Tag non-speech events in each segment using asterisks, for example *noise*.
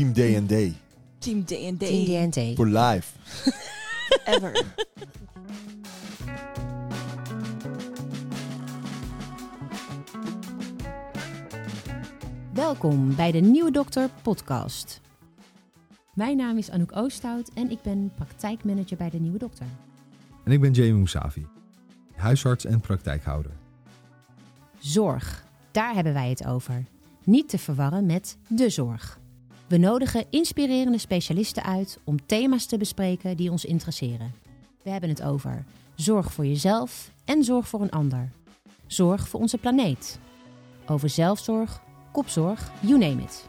Team D&D. Team D&D. Team DNT. Voor live. Ever. Welkom bij de Nieuwe Dokter podcast. Mijn naam is Anouk Oosthout en ik ben praktijkmanager bij de Nieuwe Dokter. En ik ben Jamie Moussavi, huisarts en praktijkhouder. Zorg, daar hebben wij het over. Niet te verwarren met de zorg. We nodigen inspirerende specialisten uit om thema's te bespreken die ons interesseren. We hebben het over zorg voor jezelf en zorg voor een ander. Zorg voor onze planeet. Over zelfzorg, kopzorg, you name it.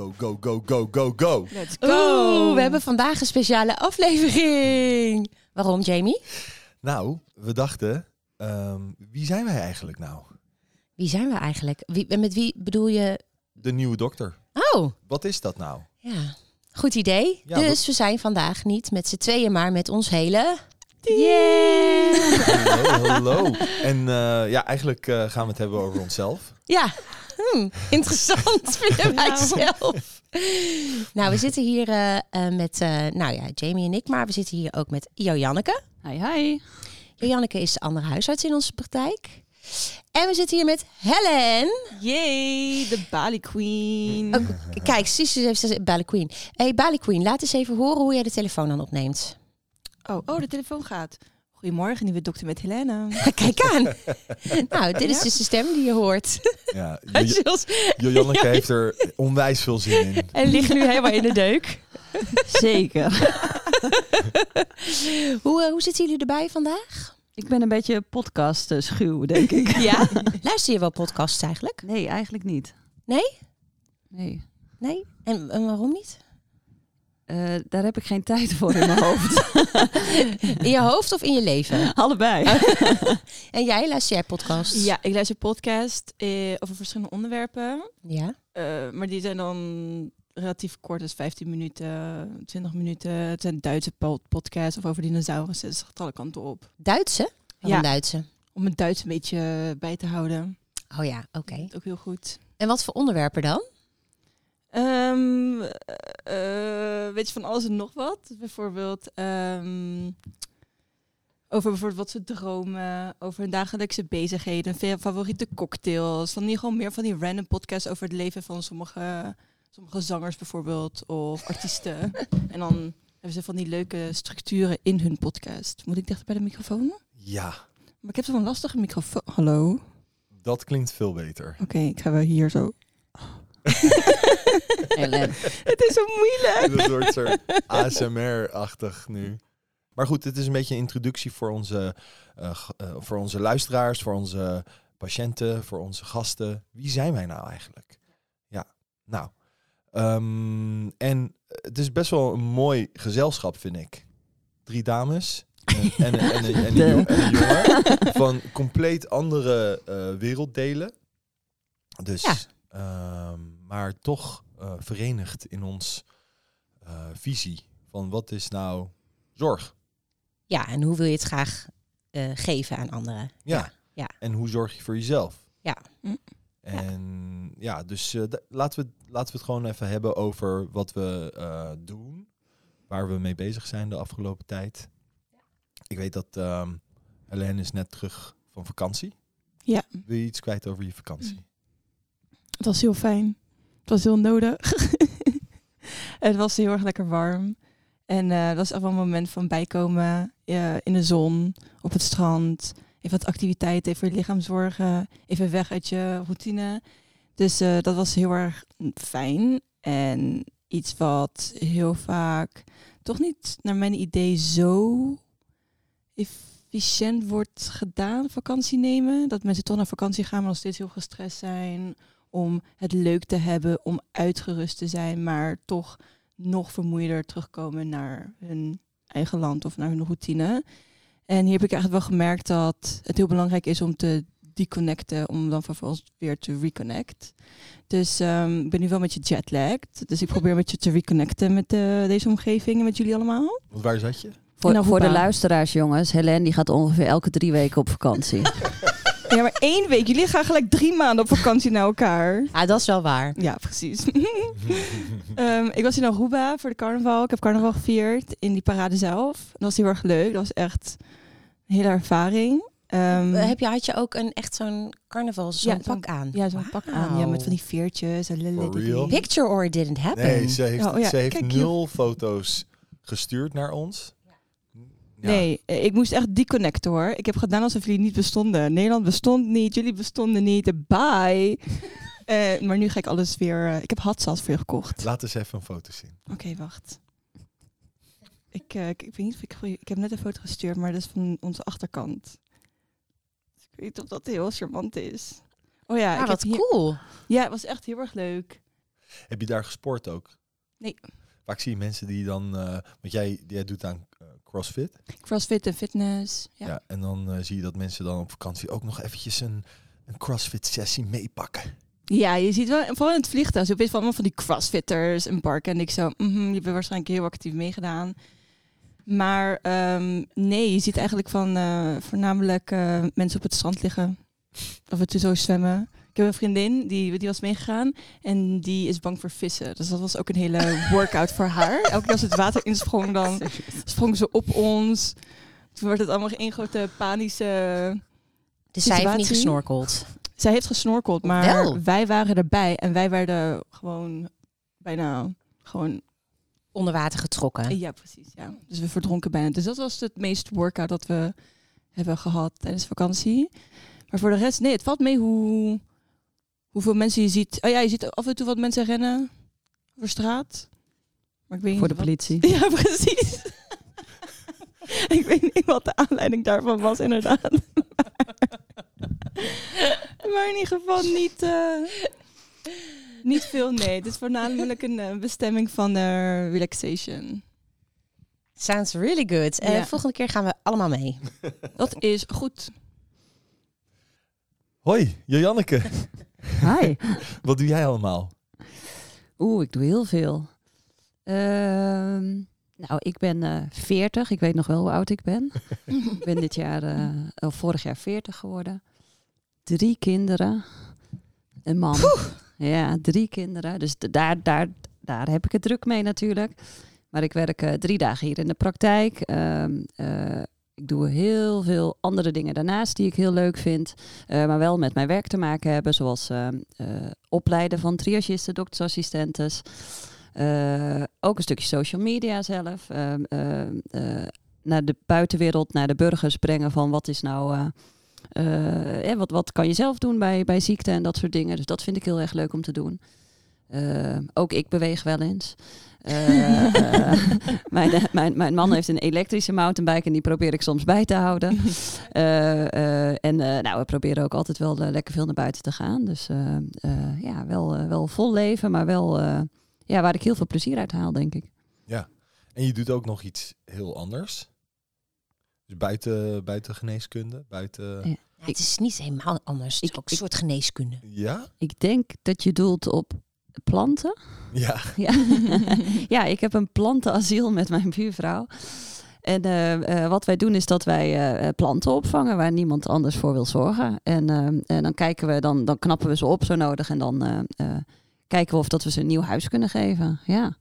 Go, go, go, go, go, go, go. Let's go. Oeh, we hebben vandaag een speciale aflevering. Waarom, Jamie? Nou, we dachten, ehm, wie zijn wij eigenlijk nou? Wie zijn we eigenlijk? Wie, en met wie bedoel je? De nieuwe dokter. Oh, Wat is dat nou? ja. Goed idee. Ja, dus we zijn vandaag niet met z'n tweeën, maar met ons hele... Hallo, hallo. En eh, ja, eigenlijk eh, gaan we het hebben over onszelf. Ja, hm, interessant *laughs* vinden wij zelf. Nou, we zitten hier eh, eh, met, eh, nou ja, Jamie en ik, maar we zitten hier ook met Janneke. Hi, hi. Janneke is de andere huisarts in onze praktijk. En we zitten hier met Helen. Yay, de Bali Queen. Oh, kijk, Sis heeft gezegd Bali Queen. Hey, Bali Queen, laat eens even horen hoe jij de telefoon dan opneemt. Oh, oh, de telefoon gaat. Goedemorgen, nieuwe dokter met Helena. *laughs* Kijk aan. *laughs* nou, dit is dus de stem die je hoort. *laughs* Ja, Jojanneke heeft er onwijs veel zin in. en ligt nu helemaal in de deuk. Zeker. Hoe, eh, hoe zitten jullie erbij vandaag? Ik ben een beetje podcast schuw, denk ik. Ja? Luister je wel podcasts eigenlijk? Nee, eigenlijk niet. Nee? Nee. Nee? En, en waarom niet? Eh, daar heb ik geen tijd voor in mijn hoofd. *laughs* In je hoofd of in je leven? Allebei. *laughs* En jij, luister jij podcasts? Ja, ik luister podcast eh, over verschillende onderwerpen. Ja? Eh, maar die zijn dan relatief kort, dus 15 minuten, 20 minuten. Het zijn Duitse po- podcasts of over dinosaurussen. Dus het gaat alle kanten op. Duitse? Waarom Ja. Duitse? Om het Duits een beetje bij te houden. Oh ja, oké. Ook heel goed. En wat voor onderwerpen dan? Eh, weet je van alles en nog wat? Bijvoorbeeld ehm, over bijvoorbeeld wat ze dromen, over hun dagelijkse bezigheden, favoriete cocktails. Dan niet gewoon meer van die random podcasts over het leven van sommige, sommige zangers bijvoorbeeld of artiesten. *laughs* en dan hebben ze van die leuke structuren in hun podcast. Moet ik dichter bij de microfoon? Ja, Maar ik heb zo'n lastige microfoon. Hallo? Oké, dat klinkt veel beter. ik ga wel hier zo. *laughs* *laughs* Het is zo moeilijk. Dat wordt soort ASMR-achtig nu. Maar goed, het is een beetje een introductie voor onze, eh, eh, voor onze luisteraars, voor onze patiënten, voor onze gasten. Wie zijn wij nou eigenlijk? Ja, nou. ehm, en het is best wel een mooi gezelschap, vind ik. Drie dames en, en, en, en, en, een jo- en een jongen van compleet andere eh, werelddelen. Dus, Ja. ehm, maar toch eh, verenigd in ons eh, visie van wat is nou zorg? Ja, en hoe wil je het graag eh, geven aan anderen? Ja. ja. En hoe zorg je voor jezelf? Ja. Hm. En ja, dus eh, laten, we, laten we het gewoon even hebben over wat we eh, doen. Waar we mee bezig zijn de afgelopen tijd. Ik weet dat ehm Helene is net terug van vakantie. Ja. Wil je iets kwijt over je vakantie? Het was heel fijn. Was heel nodig. *laughs* het was heel erg lekker warm. En eh, dat was echt wel een moment van bijkomen eh, in de zon, op het strand. Even wat activiteit, even voor je lichaam zorgen. Even weg uit je routine. Dus eh, dat was heel erg fijn. En iets wat heel vaak toch niet naar mijn idee zo efficiënt wordt gedaan, vakantie nemen. Dat mensen toch naar vakantie gaan, maar nog steeds heel gestrest zijn. Om het leuk te hebben, om uitgerust te zijn, maar toch nog vermoeider terugkomen naar hun eigen land of naar hun routine. En hier heb ik eigenlijk wel gemerkt dat het heel belangrijk is om te deconnecten, om dan vervolgens weer te reconnect. Dus ehm, ik ben nu wel met je jetlagged. Dus ik probeer met je te reconnecten met eh, deze omgeving en met jullie allemaal. Want waar zat je? Voor, voor de luisteraars, jongens. Helene die gaat ongeveer elke drie weken op vakantie. *laughs* Ja, maar één week. Jullie gaan gelijk drie maanden op vakantie naar elkaar. Ja, dat is wel waar. Ja, precies. *laughs* Ehm, ik was in Aruba voor de carnaval. Ik heb carnaval gevierd in die parade zelf. Dat was heel erg leuk. Dat was echt een hele ervaring. Ehm, Eh, Heb je, had je ook een, echt zo'n carnaval, zo'n Ja, pak aan? ja, zo'n pak aan. Ja, met van die veertjes. en? Picture or it didn't happen. Nee, ze heeft, Oh, ja, ze heeft kijk nul foto's gestuurd naar ons. Ja. Nee, eh, ik moest echt deconnecten hoor. Ik heb gedaan alsof jullie niet bestonden. Nederland bestond niet, jullie bestonden niet. Bye. *laughs* Eh, maar nu ga ik alles weer... eh, ik heb hatsas voor je gekocht. Laat eens even een foto zien. Oké, wacht. Ik, ik, ik weet niet of ik... Ik heb net een foto gestuurd, maar dat is van onze achterkant. Dus ik weet niet of dat heel charmant is. Oh ja, Ja, ik wat heb hier... cool. Ja, het was echt heel erg leuk. Heb je daar gesport ook? Nee. Vaak zie je mensen die dan... eh want jij, jij doet aan CrossFit. Crossfit en fitness. Ja. Ja. en dan eh, zie je dat mensen dan op vakantie ook nog eventjes een, een CrossFit sessie meepakken. Ja, je ziet wel, vooral in het vliegtuig, zo opeens van allemaal van die crossfitters en parken. En ik zo, mhm, je hebt waarschijnlijk heel actief meegedaan. Maar ehm, nee, je ziet eigenlijk van eh, voornamelijk eh, mensen op het strand liggen. Of het zo zwemmen. Heb een vriendin, die, die was meegegaan. En die is bang voor vissen. Dus dat was ook een hele workout voor haar. Elke keer als het water insprong, dan *laughs* sprong ze op ons. Toen werd het allemaal één grote panische... Dus zij heeft niet gesnorkeld. Zij heeft gesnorkeld, maar Wel. wij waren erbij en wij werden gewoon bijna gewoon. Onder water getrokken. Ja, precies. Ja. Dus we verdronken bijna. Dus dat was het meest workout dat we hebben gehad tijdens vakantie. Maar voor de rest, nee, het valt mee hoe hoeveel mensen je ziet. Oh ja, je ziet af en toe wat mensen rennen over straat. Maar ik weet voor niet de wat- politie. *laughs* Ja, precies. *laughs* ik weet niet wat de aanleiding daarvan was, inderdaad. *laughs* maar in ieder geval niet, eh, niet veel, nee. Het is voornamelijk een eh, bestemming van eh, relaxation. Sounds really good. En Ja. volgende keer gaan we allemaal mee. Dat is goed. Hoi, Janneke. Hi. *laughs* Wat doe jij allemaal? Oeh, ik doe heel veel. Ehm, nou, ik ben eh 40. Ik weet nog wel hoe oud ik ben. *laughs* ik ben dit jaar, eh, of vorig jaar 40 geworden. Drie kinderen. Een man. Ja, drie kinderen. Dus daar, daar, daar heb ik het druk mee natuurlijk. Maar ik werk eh, drie dagen hier in de praktijk. Eh, ik doe heel veel andere dingen daarnaast die ik heel leuk vind. eh, maar wel met mijn werk te maken hebben. Zoals ehm, eh, opleiden van triagisten, doktersassistentes. Eh, ook een stukje social media zelf. Eh, naar de buitenwereld, naar de burgers brengen van wat is nou... eh, eh, eh, wat, wat kan je zelf doen bij, bij ziekte en dat soort dingen. Dus dat vind ik heel erg leuk om te doen. Eh, ook ik beweeg wel eens. Eh, eh, mijn, eh, mijn, mijn man heeft een elektrische mountainbike en die probeer ik soms bij te houden. *laughs* Eh, eh, en eh, nou, we proberen ook altijd wel lekker veel naar buiten te gaan. Dus eh, eh, ja, wel, wel vol leven, maar wel eh, ja, waar ik heel veel plezier uit haal, denk ik. En je doet ook nog iets heel anders. Dus buiten, buiten geneeskunde, buiten... Ja. Ja, het is niet helemaal anders. Het is Ik- ook een ik- soort geneeskunde. Ja? Ik denk dat je doelt op planten. Ja. *laughs* Ja, ja ik heb een plantenasiel met mijn buurvrouw. En eh, eh, wat wij doen is dat wij eh, planten opvangen waar niemand anders voor wil zorgen. En, en dan kijken we, dan, dan knappen we ze op zo nodig. En dan eh, eh, kijken we of dat we ze een nieuw huis kunnen geven. Ja.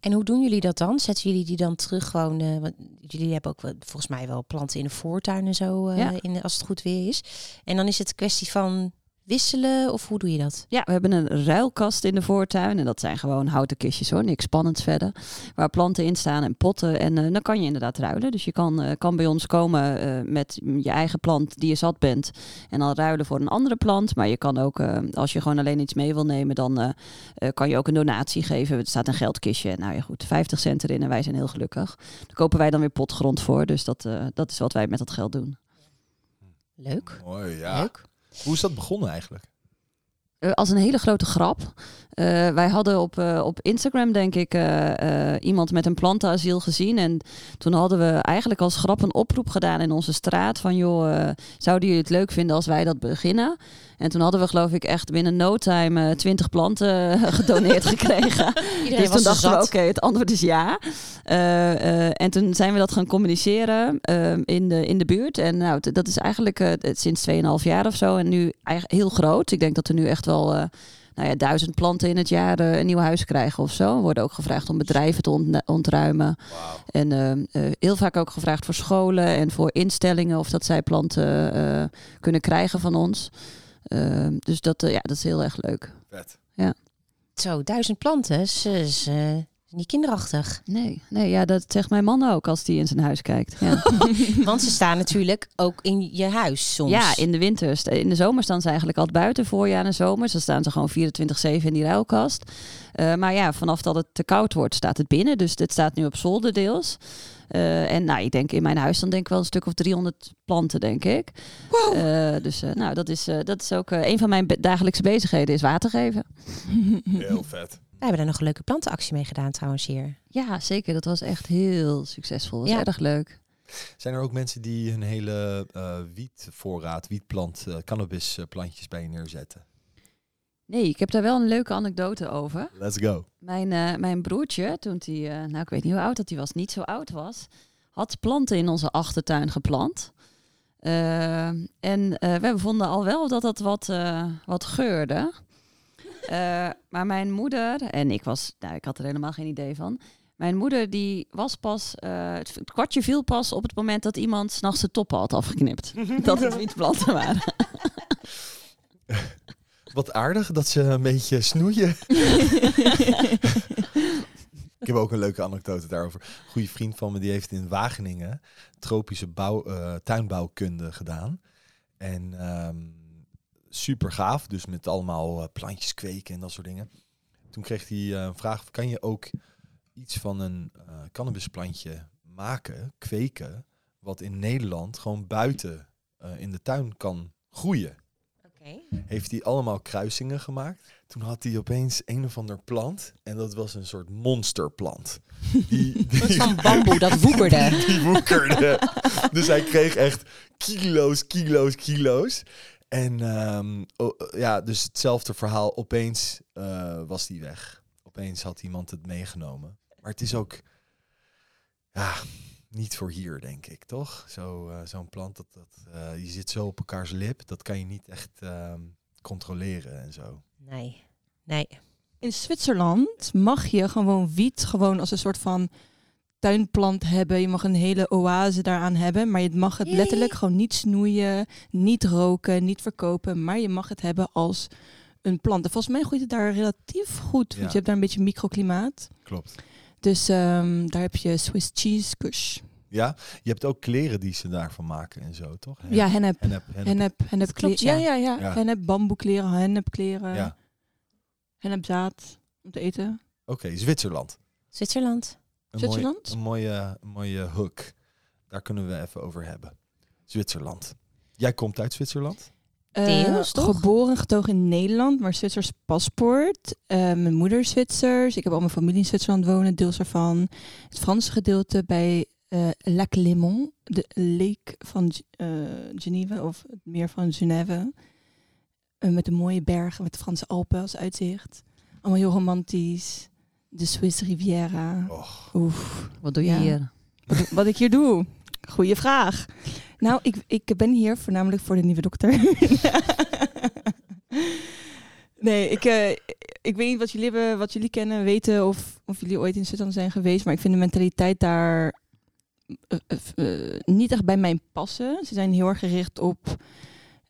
En hoe doen jullie dat dan? Zetten jullie die dan terug gewoon... eh, want jullie hebben ook wel, volgens mij wel planten in de voortuin en zo, eh, Ja. in als het goed weer is. En dan is het een kwestie van wisselen of hoe doe je dat? Ja, we hebben een ruilkast in de voortuin. En dat zijn gewoon houten kistjes hoor, niks spannends verder. Waar planten in staan en potten. En eh, dan kan je inderdaad ruilen. Dus je kan, eh, kan bij ons komen eh, met je eigen plant die je zat bent. En dan ruilen voor een andere plant. Maar je kan ook, eh, als je gewoon alleen iets mee wil nemen, dan eh, eh, kan je ook een donatie geven. Er staat een geldkistje. Nou ja, goed, 50 cent erin en wij zijn heel gelukkig. Daar kopen wij dan weer potgrond voor. Dus dat, eh, dat is wat wij met dat geld doen. Leuk. Mooi, ja. Leuk. Hoe is dat begonnen eigenlijk? Eh, als een hele grote grap. Eh, wij hadden op, eh, op Instagram, denk ik, eh, iemand met een plantenasiel gezien. En toen hadden we eigenlijk als grap een oproep gedaan in onze straat. Van joh, zouden jullie het leuk vinden als wij dat beginnen? En toen hadden we geloof ik echt binnen no time 20 planten *laughs* gedoneerd gekregen. Iedereen dus was toen dachten we, oké, het antwoord is ja. En toen zijn we dat gaan communiceren in, de, in de buurt. En nou, dat is eigenlijk sinds 2,5 jaar of zo. En nu eigenlijk heel groot. Ik denk dat er nu echt wel nou ja, duizend planten in het jaar eh, een nieuw huis krijgen of zo. We worden ook gevraagd om bedrijven te ont- ontruimen. En ehm, eh, heel vaak ook gevraagd voor scholen en voor instellingen of dat zij planten eh, kunnen krijgen van ons. Ehm, dus dat, ja, dat is heel erg leuk. Vet. Zo, duizend planten. is, is, niet kinderachtig. Nee, nee, ja, dat zegt mijn man ook als hij in zijn huis kijkt. Ja, *laughs* Want ze staan natuurlijk ook in je huis soms. ja in de winter. st- In de zomer staan ze eigenlijk altijd buiten, voorjaar en zomer. Dan staan ze gewoon 24-7 in die ruilkast. Eh, maar ja, vanaf dat het te koud wordt, staat het binnen. Dus dit staat nu op zolder deels. Eh, en nou, ik denk in mijn huis dan denk ik wel een stuk of 300 planten, denk ik. Eh, dus eh, nou, dat is, eh, dat is ook een van mijn be- dagelijkse bezigheden, is water geven. Heel vet. Wij hebben daar nog een leuke plantenactie mee gedaan trouwens hier. Ja, zeker. Dat was echt heel succesvol. Dat was Ja. erg leuk. Zijn er ook mensen die hun hele eh wietvoorraad, wietplant, eh, cannabisplantjes bij je neerzetten? Nee, ik heb daar wel een leuke anekdote over. Let's go. Mijn, eh, mijn broertje, toen hij, eh, nou ik weet niet hoe oud dat hij was, niet zo oud was, had planten in onze achtertuin geplant. En eh, we vonden al wel dat dat wat, eh, wat geurde. Eh, maar mijn moeder, en ik was, nou ik had er helemaal geen idee van. Mijn moeder die was pas, eh, het, kwartje viel pas op het moment dat iemand s'nachts de toppen had afgeknipt. *laughs* dat het wietplanten waren. *laughs* Wat aardig dat ze een beetje snoeien. *laughs* Ik heb ook een leuke anekdote daarover. Een goede vriend van me die heeft in Wageningen tropische bouw, eh, tuinbouwkunde gedaan. En ehm, super gaaf, dus met allemaal eh, plantjes kweken en dat soort dingen. Toen kreeg hij eh, een vraag, kan je ook iets van een eh, cannabisplantje maken, kweken, wat in Nederland gewoon buiten in de tuin kan groeien? Heeft hij allemaal kruisingen gemaakt. Toen had hij opeens een of ander plant. En dat was een soort monsterplant. *laughs* Die, die, van bamboe, dat woekerde. *laughs* die woekerde. dus hij kreeg echt kilo's, kilo's, kilo's. En ehm, ja, dus hetzelfde verhaal. Opeens eh, was die weg. Opeens had iemand het meegenomen. Maar het is ook... Ja, niet voor hier, denk ik, toch? Zo, eh, Zo'n plant, dat, dat, eh, je zit zo op elkaars lip. Dat kan je niet echt ehm, controleren en zo. Nee. Nee. In Zwitserland mag je gewoon wiet gewoon als een soort van tuinplant hebben. Je mag een hele oase daaraan hebben, maar je mag het letterlijk gewoon niet snoeien, niet roken, niet verkopen, maar je mag het hebben als een plant. En volgens mij groeit het daar relatief goed, want je hebt daar een beetje microklimaat. Klopt. Dus ehm, daar heb je Swiss cheese kush. Ja, je hebt ook kleren die ze daarvan maken en zo, toch? Ja, hennep. Hennep, hennep. Hennep, hennep klopt, kleren. Ja, ja. ja, ja. Ja. Hennep bamboekleren, hennepkleren, Ja, hennepzaad om te eten. oké. Zwitserland. Zwitserland. Een Zwitserland? Mooie, een mooie, een mooie hook. Daar kunnen we even over hebben. Zwitserland. Jij komt uit Zwitserland? Eh, Deels, toch? Geboren, getogen in Nederland, maar Zwitsers paspoort. Eh, mijn moeder is Zwitsers. Ik heb al mijn familie in Zwitserland wonen, deels ervan. Het Franse gedeelte bij eh Lac Léman, de lake van eh, Genève of het meer van Genève. Eh, met de mooie bergen, met de Franse Alpen als uitzicht. Allemaal heel romantisch. De Swiss Riviera. Och, Oef. Wat doe je Ja. hier? Wat, wat ik hier doe? Goeie vraag. Nou, ik, ik ben hier voornamelijk voor de nieuwe dokter. *laughs* nee, ik, eh, ik weet niet wat jullie hebben, wat jullie kennen, weten of, of jullie ooit in Zwitserland zijn geweest. Maar ik vind de mentaliteit daar eh, eh, niet echt bij mij passen. Ze zijn heel erg gericht op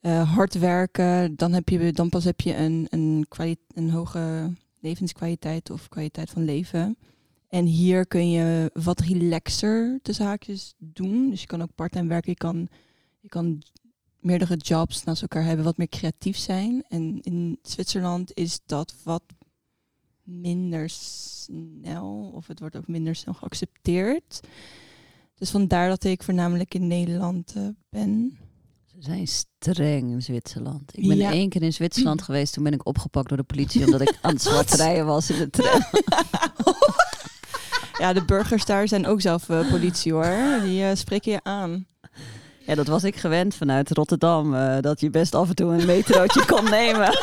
eh, hard werken. Dan, heb je, dan pas heb je een, een, kwali- een hoge levenskwaliteit of kwaliteit van leven. En hier kun je wat relaxer tussen haakjes doen. Dus je kan ook parttime werken. Je kan, je kan meerdere jobs naast elkaar hebben, wat meer creatief zijn. En in Zwitserland is dat wat minder snel, of het wordt ook minder snel geaccepteerd. Dus vandaar dat ik voornamelijk in Nederland eh, ben. Ze zijn streng in Zwitserland. Ik ben Ja. één keer in Zwitserland geweest. Toen ben ik opgepakt door de politie omdat ik aan het *laughs* zwart rijden was in de tram. *laughs* Ja, de burgers daar zijn ook zelf eh, politie hoor. Die eh, spreken je aan. Ja, dat was ik gewend vanuit Rotterdam. eh, dat je best af en toe een metrootje *laughs* kon nemen.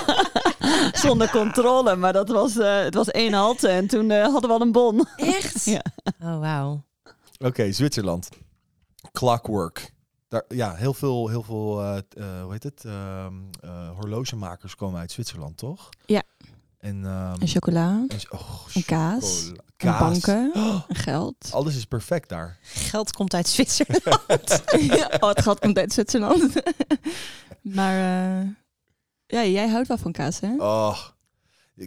Zonder controle, maar dat was, eh, het was één halte en toen hadden we al een bon. Echt? Ja. Oh, wauw. Oké, Zwitserland. Clockwork. Daar, ja, heel veel, heel veel eh, eh, hoe heet het? Ehm, eh, horlogemakers komen uit Zwitserland, toch? Ja. En, ehm, En chocola, en- oh, en kaas, en kaas. banken, Oh, *gasps* en geld. alles is perfect daar. Geld komt uit Zwitserland. *laughs* oh, het gat komt uit Zwitserland. *laughs* maar ja, jij houdt wel van kaas, hè? Oh,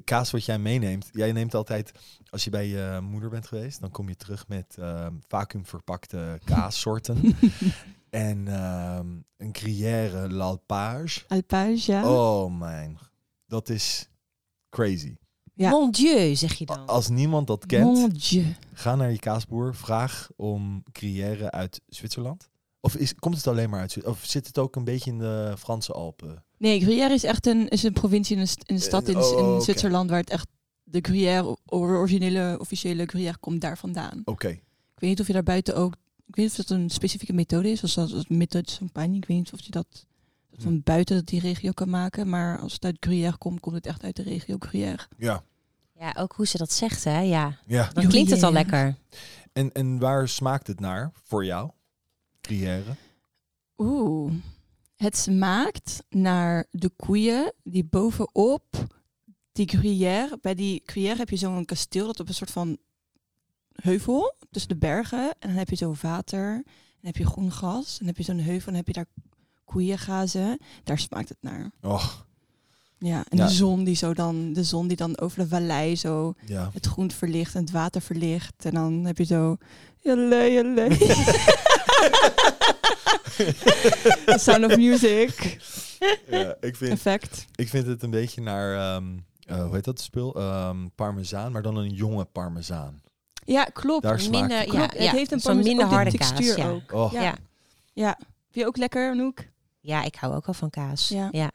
kaas wat jij meeneemt. Jij neemt altijd, als je bij je moeder bent geweest, dan kom je terug met ehm vacuümverpakte kaassoorten. *laughs* en ehm, een Gruyère l'Alpage. Alpage, ja. Oh mijn, dat is crazy. Ja. Mon Dieu, zeg je dan. Als niemand dat kent, Mon Dieu. ga naar je kaasboer, vraag om Gruyère uit Zwitserland. Of is, komt het alleen maar uit Zwitserland? Of zit het ook een beetje in de Franse Alpen? Nee, Gruyère is echt een, is een provincie in een, stad in, Eh, oh, in. Zwitserland waar het echt de Gruyère, originele, officiële Gruyère komt daar vandaan. Oké, Ik weet niet of je daar buiten ook, ik weet niet of dat een specifieke methode is, zoals dat methode champagne. Ik weet niet of je dat, dat van buiten die regio kan maken, maar als het uit Gruyère komt, komt het echt uit de regio Gruyère. ja. Ja, ook hoe ze dat zegt, hè? Ja, ja. dan klinkt het al lekker. En, en waar smaakt het naar voor jou? Gruyère? Oeh, het smaakt naar de koeien die bovenop die Gruyère, bij die Gruyère heb je zo'n kasteel dat op een soort van heuvel tussen de bergen. En dan heb je zo water, en dan heb je groen gas, en dan heb je zo'n heuvel, en dan heb je daar koeien gazen. Daar smaakt het naar. Oh, Ja, en Ja. de zon die zo dan, de zon die dan over de vallei zo ja. het groen verlicht en het water verlicht. En dan heb je zo. Jelle, jelle. *laughs* The Sound of Music. ja ik, vind, Effect. ik vind het een beetje naar, eh, hoe heet dat spul? Ehm, parmezaan, maar dan een jonge parmezaan. Ja, klopt. Daar Minder, het. ja, Klopt, ja, het heeft een zo'n minder harde kaas. textuur Ja. ook. Oh, Ja. Ja. Vind je ook lekker, Anouk? ja, ik hou ook wel van kaas. Ja. Ja.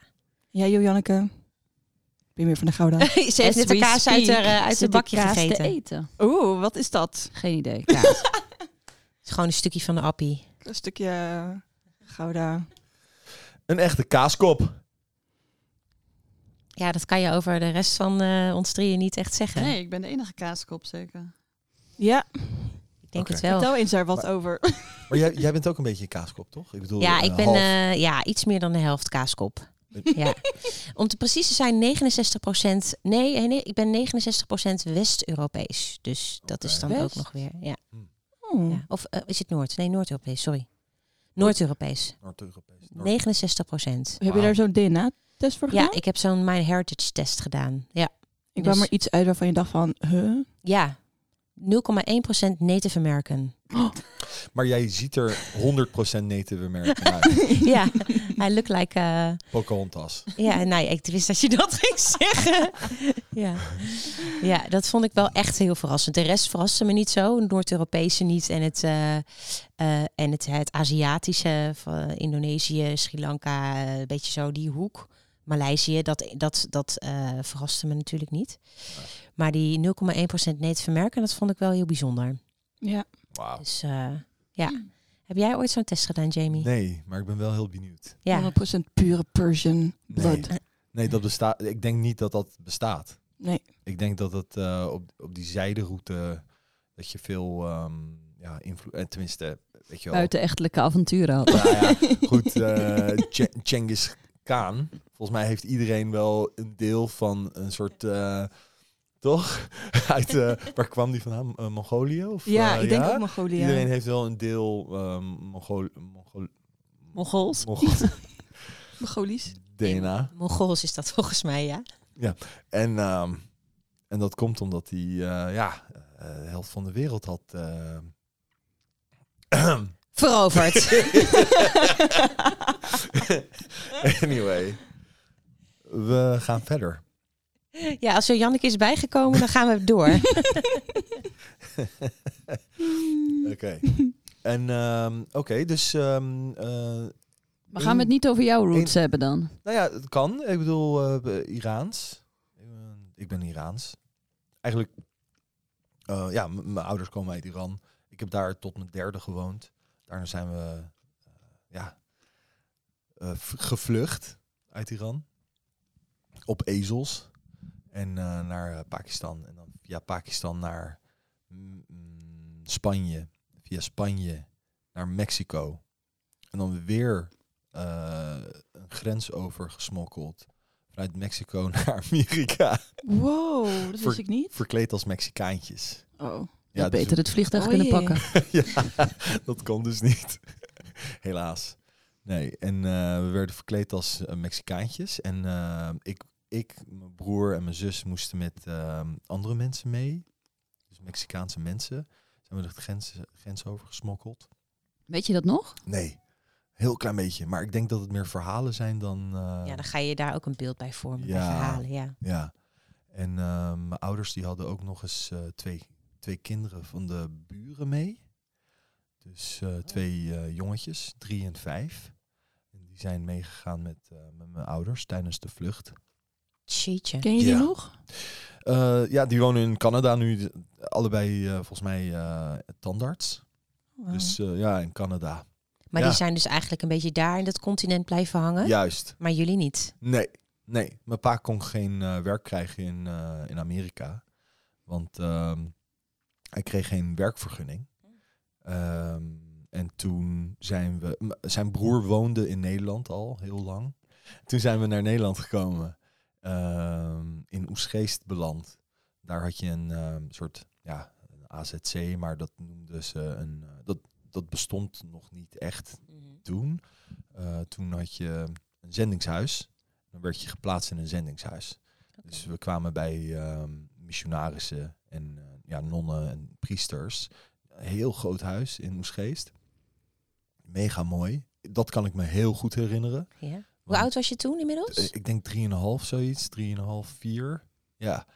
Ja, Janneke. Ben je meer van de Gouda? *laughs* Ze heeft net de kaas uit haar, eh, uit het de bakje te gegeten. Het eten. Oeh, wat is dat? Geen idee. Kaas. is gewoon een stukje van de appie. Een stukje eh, Gouda. Een echte kaaskop. Ja, dat kan je over de rest van eh, ons drieën niet echt zeggen. nee, ik ben de enige kaaskop zeker. Ja, Ik denk het wel. vertel eens daar wat Maar- over. Maar jij, jij bent ook een beetje een kaaskop, toch? Ik bedoel, Ja, eh, ik ben half. eh, ja, iets meer dan de helft kaaskop. ja. *laughs* Om te precies te zijn, 69 Nee, eh, nee, ik ben 69% West-Europees. Dus dat is dan ook nog weer. Ja. Oh. Ja. Of is het Noord? Nee, Noord-Europees, sorry. Noord-Europees. Noord-Europees. Noord- 69% Heb je daar zo'n DNA-test voor gedaan? Ja, ik heb zo'n My Heritage test gedaan. Ja. Ik kwam dus- er iets uit waarvan je dacht van, huh? Ja. 0,1% Native American. *gasps* Maar jij ziet er 100% Native American uit. *laughs* ja, I look like... eh, Pocahontas. Ja, nou, ik wist dat je dat ging zeggen. ja. ja, dat vond ik wel echt heel verrassend. De rest verraste me niet zo. Noord-Europese niet en het, eh, eh, en het, het Aziatische, van Indonesië, Sri Lanka, een beetje zo die hoek. Maleisië, dat, dat, dat eh, verraste me natuurlijk niet. Maar die 0,1% Native American, dat vond ik wel heel bijzonder. Ja. Wauw. Dus eh, ja. Heb jij ooit zo'n test gedaan, Jamie? Nee, maar ik ben wel heel benieuwd. Ja. 100% pure Persian blood. Nee. Nee, dat bestaat. Ik denk niet dat dat bestaat. Nee. Ik denk dat het eh, op, op die zijderoute dat je veel ehm ja, invloed. eh, tenminste, weet je wel. Buitenechtelijke avonturen had. Nou ja, *laughs* goed. eh Ch- Genghis Khan. Volgens mij heeft iedereen wel een deel van een soort. eh, toch? *laughs* Uit, eh, waar kwam die vandaan? Eh, Mongolië? Of, Ja, eh, ik denk ja? ook Mongolië. Iedereen heeft wel een deel ehm Mongol, Mongol, Mongols. Mongol *laughs* Mongolisch. DNA. Mongols is dat volgens mij, ja. En, ehm, en dat komt omdat hij ja, de helft van de wereld had. eh, *clears throat* Veroverd. *laughs* anyway, we gaan verder. *laughs* Ja, als er Janneke is bijgekomen, dan gaan we door. *laughs* Oké. En ehm, oké, dus ehm, eh, Maar gaan we het niet over jouw roots hebben dan? nou ja, het kan. Ik bedoel, eh, Iraans. Ik ben Iraans. Eigenlijk, eh, ja, mijn ouders komen uit Iran. Ik heb daar tot mijn derde gewoond. Daarna zijn we, eh, ja, eh, gevlucht uit Iran. op ezels. En eh, naar eh, Pakistan. En dan via Pakistan naar mm, mm, Spanje. Via Spanje naar Mexico. En dan weer eh, een grens over gesmokkeld. Vanuit Mexico *laughs* naar Amerika. Wow, dat wist ik niet. Verkleed als Mexicaantjes. Oh. Ja, dus beter het vliegtuig Oh kunnen jee. pakken. *laughs* ja, dat kon dus niet. *laughs* Helaas. Nee, en eh, we werden verkleed als Mexicaantjes. En ik, ik, mijn broer en mijn zus moesten met eh, andere mensen mee. Dus Mexicaanse mensen. Zijn we de grens, grens over gesmokkeld? Weet je dat nog? Nee, heel klein beetje. Maar ik denk dat het meer verhalen zijn dan... eh, Ja, dan ga je daar ook een beeld bij vormen, bij Ja. verhalen. Ja. Ja. En eh, mijn ouders die hadden ook nog eens eh, twee, twee kinderen van de buren mee. Dus eh, twee eh, jongetjes, drie en vijf. En die zijn meegegaan met, eh, met mijn ouders tijdens de vlucht. Jeetje. Ken je die Ja. nog? Eh, ja, die wonen in Canada nu. Allebei eh, volgens mij eh, tandarts. Wow. Dus eh, ja, in Canada. Maar Ja. die zijn dus eigenlijk een beetje daar in dat continent blijven hangen. Juist. Maar jullie niet. Nee, nee. Mijn pa kon geen eh, werk krijgen in, eh, in Amerika. Want ehm, hij kreeg geen werkvergunning. Ehm, en toen zijn we... m- Zijn broer woonde in Nederland al heel lang. Toen zijn we naar Nederland gekomen. Ehm, in Oesgeest beland. Daar had je een ehm, soort ja, een AZC, maar dat noemden ze een... eh, dat, dat bestond nog niet echt toen. Eh, toen had je een zendingshuis. Dan werd je geplaatst in een zendingshuis. Dus we kwamen bij ehm, missionarissen en eh, ja, nonnen en priesters. Een heel groot huis in Oesgeest. Mega mooi. Dat kan ik me heel goed herinneren. Ja. Hoe oud was je toen inmiddels? eh, Ik denk 3,5 zoiets. 3,5, 4. Ja.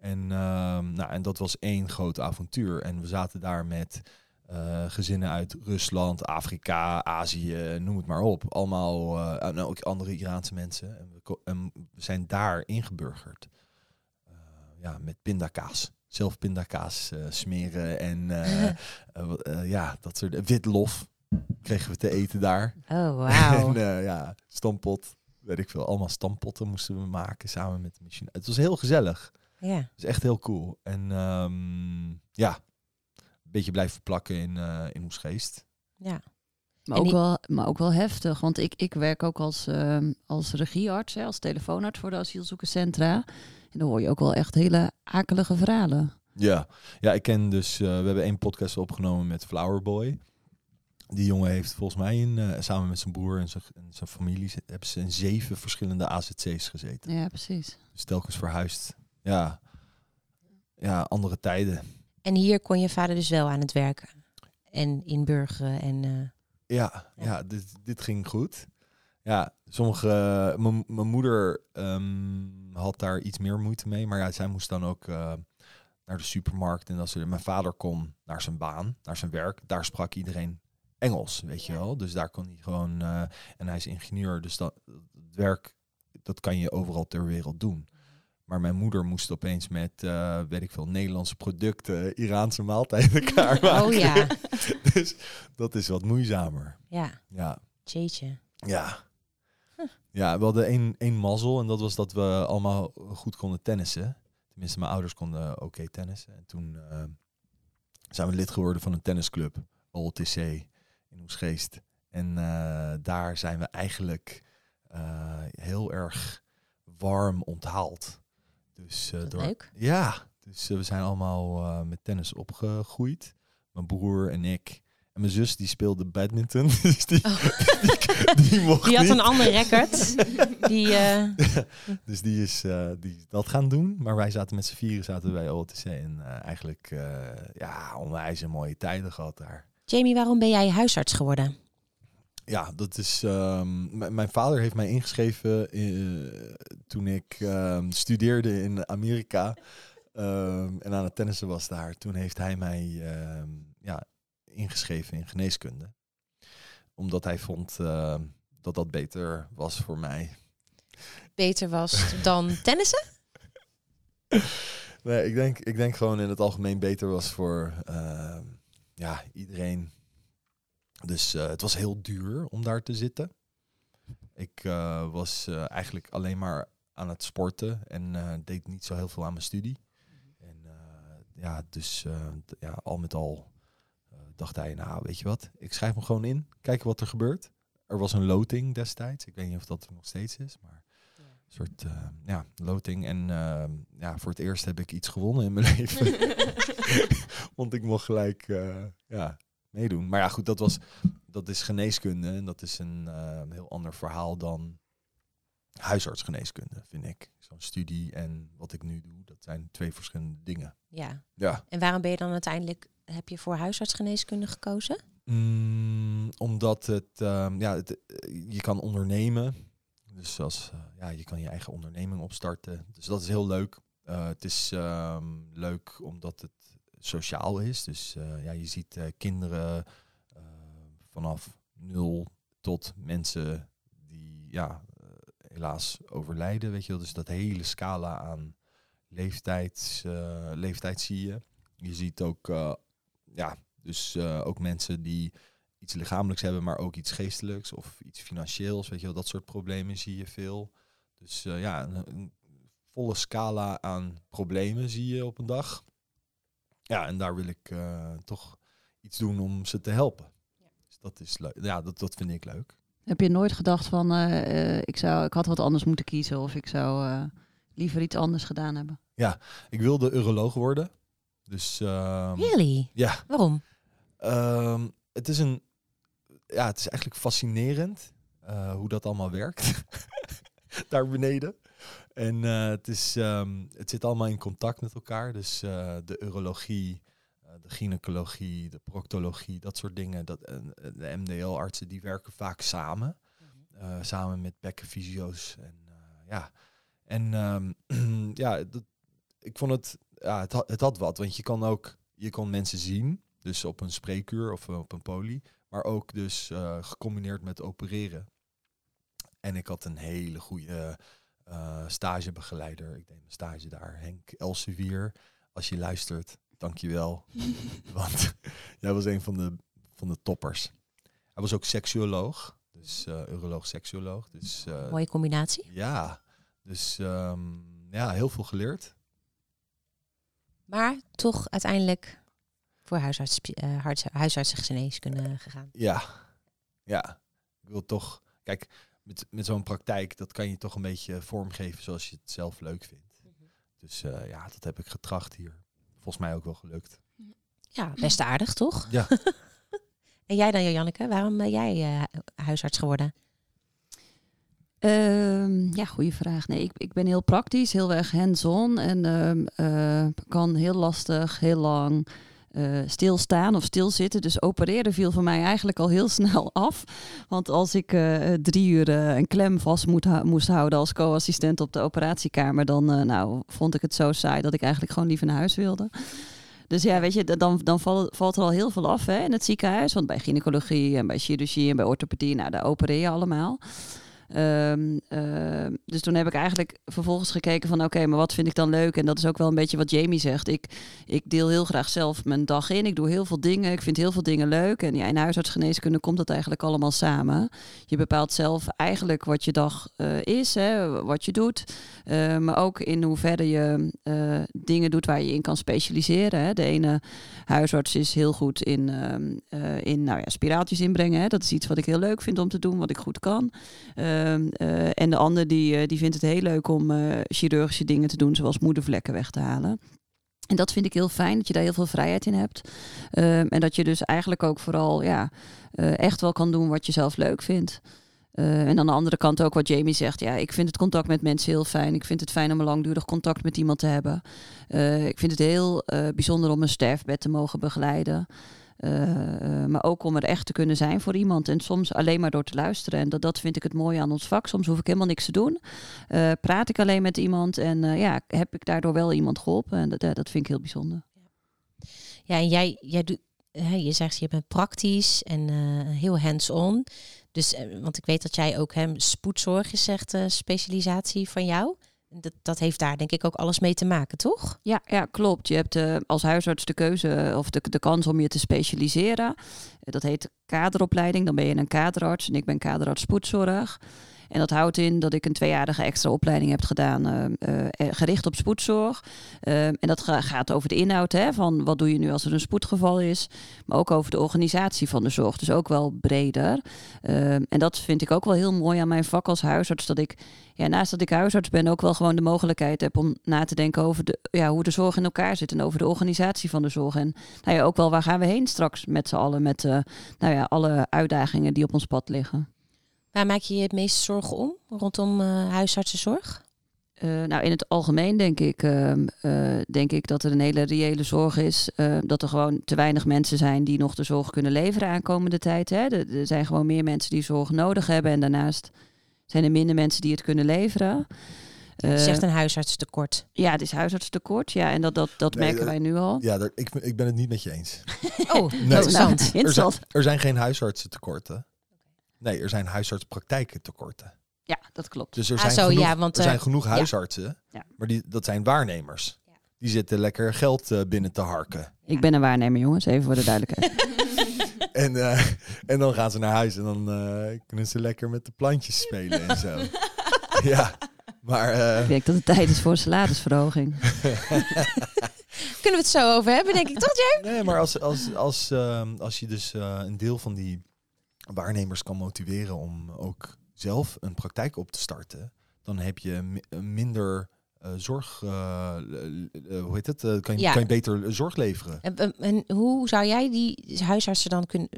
En, ehm, nou, en dat was één groot avontuur. En we zaten daar met eh, gezinnen uit Rusland, Afrika, Azië, noem het maar op. Allemaal eh, en ook andere Iraanse mensen. En we, ko- en we zijn daar ingeburgerd. Ja, met pindakaas. Zelf pindakaas smeren en *laughs* ja, dat soort witlof kregen we te eten daar. Oh, *laughs* wauw. En eh, ja, stampot, weet ik veel. Allemaal stampotten moesten we maken samen met de machine. Het was heel gezellig. ja. Het is echt heel cool. En ehm, ja, een beetje blijven plakken in, eh in Oesgeest. ja. Maar ook, die- wel, maar ook wel heftig, want ik, ik werk ook als, ehm, als regiearts, hè, als telefoonarts voor de asielzoekerscentra. En dan hoor je ook wel echt hele akelige verhalen. Ja, ja ik ken dus, eh, we hebben één podcast opgenomen met Flowerboy. Die jongen heeft volgens mij in, eh, samen met zijn broer en zijn, en zijn familie, ze- hebben ze in zeven verschillende AZC's gezeten. Ja, precies. Dus telkens verhuisd. Ja, ja andere tijden. En hier kon je vader dus wel aan het werken. En inburgeren en... eh, Ja, Ja. ja. dit, dit ging goed. Ja, sommige. mijn- Mijn moeder ehm, had daar iets meer moeite mee, maar ja, zij moest dan ook eh, naar de supermarkt en dat soort. Mijn vader kon naar zijn baan, naar zijn werk. Daar sprak iedereen Engels, weet je wel. Dus daar kon hij gewoon. eh, en hij is ingenieur, dus dat het werk dat kan je overal ter wereld doen. Maar mijn moeder moest opeens met, eh, weet ik veel, Nederlandse producten, Iraanse maaltijden klaarmaken. Oh ja, *laughs* dus dat is wat moeizamer. ja. Ja, Jeetje. ja. Ja, we hadden één, één mazzel en dat was dat we allemaal goed konden tennissen. Tenminste, mijn ouders konden oké tennissen. En toen eh, zijn we lid geworden van een tennisclub, OLTC, in Oesgeest. En eh, daar zijn we eigenlijk eh, heel erg warm onthaald. Dus, eh, door, leuk. ja, dus we zijn allemaal met tennis opgegroeid. Mijn broer en ik. En mijn zus die speelde badminton. *laughs* Dus *laughs* die, die, die mocht Die had niet. een ander record. *laughs* Die, Dus die is, die is dat gaan doen. Maar wij zaten met z'n vieren zaten bij OTC. En eigenlijk ja, onwijs een mooie tijden gehad daar. Jamie, waarom ben jij huisarts geworden? Ja, dat is. ehm, mijn vader heeft mij ingeschreven eh, toen ik ehm, studeerde in Amerika ehm, en aan het tennissen was daar. Toen heeft hij mij ja, ingeschreven in geneeskunde, omdat hij vond dat dat beter was voor mij. Beter was dan *laughs* tennissen? Nee, ik denk, ik denk gewoon in het algemeen beter was voor ja, iedereen. Dus eh, het was heel duur om daar te zitten. Ik eh, was eh, eigenlijk alleen maar aan het sporten en deed niet zo heel veel aan mijn studie. En ja, dus ja, al met al dacht hij, nou weet je wat, ik schrijf me gewoon in, kijken wat er gebeurt. Er was een loting destijds, ik weet niet of dat er nog steeds is, maar soort eh, ja, loting. En eh, ja, voor het eerst heb ik iets gewonnen in mijn *laughs* leven. *laughs* Want ik mocht gelijk eh, ja, meedoen. Maar ja, goed, dat, was, dat is geneeskunde. En dat is een eh, heel ander verhaal dan huisartsgeneeskunde, vind ik. Zo'n studie en wat ik nu doe, dat zijn twee verschillende dingen. Ja. Ja. En waarom ben je dan uiteindelijk, heb je voor huisartsgeneeskunde gekozen? Mm, omdat het, ehm, ja, het, eh, je kan ondernemen. Dus als, eh, ja, je kan je eigen onderneming opstarten. Dus dat is heel leuk. Eh, het is ehm, leuk omdat het sociaal is. Dus eh, ja, je ziet kinderen vanaf nul tot mensen die ja, helaas overlijden. Weet je wel. Dus dat hele scala aan leeftijds, eh, leeftijd zie je. Je ziet ook, ja, dus ook mensen die iets lichamelijks hebben, maar ook iets geestelijks of iets financieels. Weet je wel, dat soort problemen zie je veel. Dus eh, ja, een, een volle scala aan problemen zie je op een dag. Ja, en daar wil ik eh, toch iets doen om ze te helpen. Dus dat is leuk. Ja, dat, dat vind ik leuk. Heb je nooit gedacht van, eh, eh, ik, zou, ik had wat anders moeten kiezen of ik zou eh, liever iets anders gedaan hebben? Ik wilde uroloog worden. Dus ehm, Really? ja, Waarom? Ehm, het is een, ja, het is eigenlijk fascinerend eh, hoe dat allemaal werkt *laughs* daar beneden. En eh, het is, ehm, het zit allemaal in contact met elkaar. Dus eh, de urologie, de gynaecologie, de proctologie, dat soort dingen. Dat, de MDL-artsen die werken vaak samen, eh, samen met bekkenfysio's en ja. En ehm, *clears throat* ja, dat, ik vond het, ja, het, had, het had wat, want je kan ook, je kon mensen zien. Dus op een spreekuur of op een poli. Maar ook dus eh, gecombineerd met opereren. En ik had een hele goede eh, stagebegeleider. Ik deed mijn stage daar. Henk Elsevier. Als je luistert, dankjewel. *laughs* Want *laughs* jij was een van de, van de toppers. Hij was ook seksuoloog. Dus eh uroloog, seksuoloog. Dus eh, Mooie combinatie. ja, dus ehm, ja, heel veel geleerd. Maar toch uiteindelijk voor huisarts, huis- huisartsengeneeskunde gegaan. Ja, ja. Ik wil toch, kijk, met, met zo'n praktijk, dat kan je toch een beetje vormgeven zoals je het zelf leuk vindt. Dus eh, ja, dat heb ik getracht hier. Volgens mij ook wel gelukt. Ja, best aardig, toch? Ja. *laughs* En jij dan, Janneke? Waarom ben jij eh, huisarts geworden? Ehm, ja, goede vraag. Nee, ik, ik ben heel praktisch, heel erg hands-on en ehm, eh, kan heel lastig, heel lang eh, stilstaan of stilzitten. Dus opereren viel voor mij eigenlijk al heel *laughs* snel af. Want als ik eh, drie uur eh, een klem vast moet moest houden als co-assistent op de operatiekamer, dan nou, vond ik het zo saai dat ik eigenlijk gewoon liever naar huis wilde. Dus ja, weet je, dan, dan valt, valt er al heel veel af hè, in het ziekenhuis. Want bij gynaecologie en bij chirurgie en bij orthopedie, nou, daar opereer je allemaal. Ehm, ehm, dus toen heb ik eigenlijk vervolgens gekeken van oké, maar wat vind ik dan leuk? En dat is ook wel een beetje wat Jamie zegt. Ik, ik deel heel graag zelf mijn dag in. Ik doe heel veel dingen. Ik vind heel veel dingen leuk. En ja, in huisartsgeneeskunde komt dat eigenlijk allemaal samen. Je bepaalt zelf eigenlijk wat je dag eh, is, hè, wat je doet. Eh, maar ook in hoeverre je eh, dingen doet waar je in kan specialiseren. Hè. De ene huisarts is heel goed in, ehm, eh, in nou ja, spiraaltjes inbrengen. Hè. Dat is iets wat ik heel leuk vind om te doen, wat ik goed kan. Ehm, eh, en de ander die, eh, die vindt het heel leuk om eh, chirurgische dingen te doen, zoals moedervlekken weg te halen. En dat vind ik heel fijn, dat je daar heel veel vrijheid in hebt. Ehm, en dat je dus eigenlijk ook vooral ja, echt wel kan doen wat je zelf leuk vindt. Eh, en aan de andere kant ook wat Jamie zegt. Ja, ik vind het contact met mensen heel fijn. Ik vind het fijn om een langdurig contact met iemand te hebben. Ik vind het heel bijzonder om een sterfbed te mogen begeleiden. Eh, eh, maar ook om er echt te kunnen zijn voor iemand. En soms alleen maar door te luisteren. En dat, dat vind ik het mooie aan ons vak. Soms hoef ik helemaal niks te doen. Eh, praat ik alleen met iemand. En ja, heb ik daardoor wel iemand geholpen. En dat, dat vind ik heel bijzonder. Ja, en jij, jij doet, je zegt je bent praktisch en heel hands-on. Dus, want ik weet dat jij ook hem spoedzorg is, zegt specialisatie van jou. Dat, dat heeft daar denk ik ook alles mee te maken, toch? Ja, ja klopt. Je hebt eh, als huisarts de keuze of de, de kans om je te specialiseren. Eh, dat heet kaderopleiding. Dan ben je een kaderarts en ik ben kaderarts spoedzorg. En dat houdt in dat ik een tweejarige extra opleiding heb gedaan, eh, eh, gericht op spoedzorg. Eh, en dat ga- gaat over de inhoud, hè, van wat doe je nu als er een spoedgeval is. Maar ook over de organisatie van de zorg, dus ook wel breder. Eh, en dat vind ik ook wel heel mooi aan mijn vak als huisarts, dat ik ja, naast dat ik huisarts ben, ook wel gewoon de mogelijkheid heb om na te denken over de, ja, hoe de zorg in elkaar zit en over de organisatie van de zorg. En nou ja, ook wel waar gaan we heen straks met z'n allen, met eh, nou ja, alle uitdagingen die op ons pad liggen. Waar maak je je het meeste zorgen om rondom eh, huisartsenzorg? Eh, nou, in het algemeen denk ik, ehm, eh, denk ik dat er een hele reële zorg is. dat er gewoon te weinig mensen zijn die nog de zorg kunnen leveren aankomende tijd. Hè. Er, er zijn gewoon meer mensen die zorg nodig hebben. En daarnaast zijn er minder mensen die het kunnen leveren. Het is Eh, echt een huisartsentekort. ja, het is huisartstekort. Ja, en dat, dat, dat Nee, merken wij nu al. Ja, daar, ik, ik ben het niet met je eens. *laughs* Oh, Nee. interessant. Er zijn, interessant. er zijn geen huisartsentekorten. Nee, er zijn huisartspraktijkentekorten. Ja, dat klopt. Dus er Ah, zijn zo, genoeg, ja, want, er zijn eh, genoeg huisartsen, Ja. maar die, dat zijn waarnemers. Die zitten lekker geld eh, binnen te harken. Ik ben een waarnemer, jongens, even voor de duidelijkheid. *laughs* En, eh, en dan gaan ze naar huis en dan eh, kunnen ze lekker met de plantjes spelen en zo. *laughs* ja, maar eh, Ik denk dat het tijd is voor een salarisverhoging. *laughs* Kunnen we het zo over hebben, denk ik, toch, Jay? nee, maar als, als, als, ehm, als je dus eh, een deel van die waarnemers kan motiveren om ook zelf een praktijk op te starten, dan heb je eh, minder eh, zorg, eh, hoe heet het? Kan, je, Ja. kan je beter zorg leveren. En, hoe zou jij die huisartsen dan kunnen...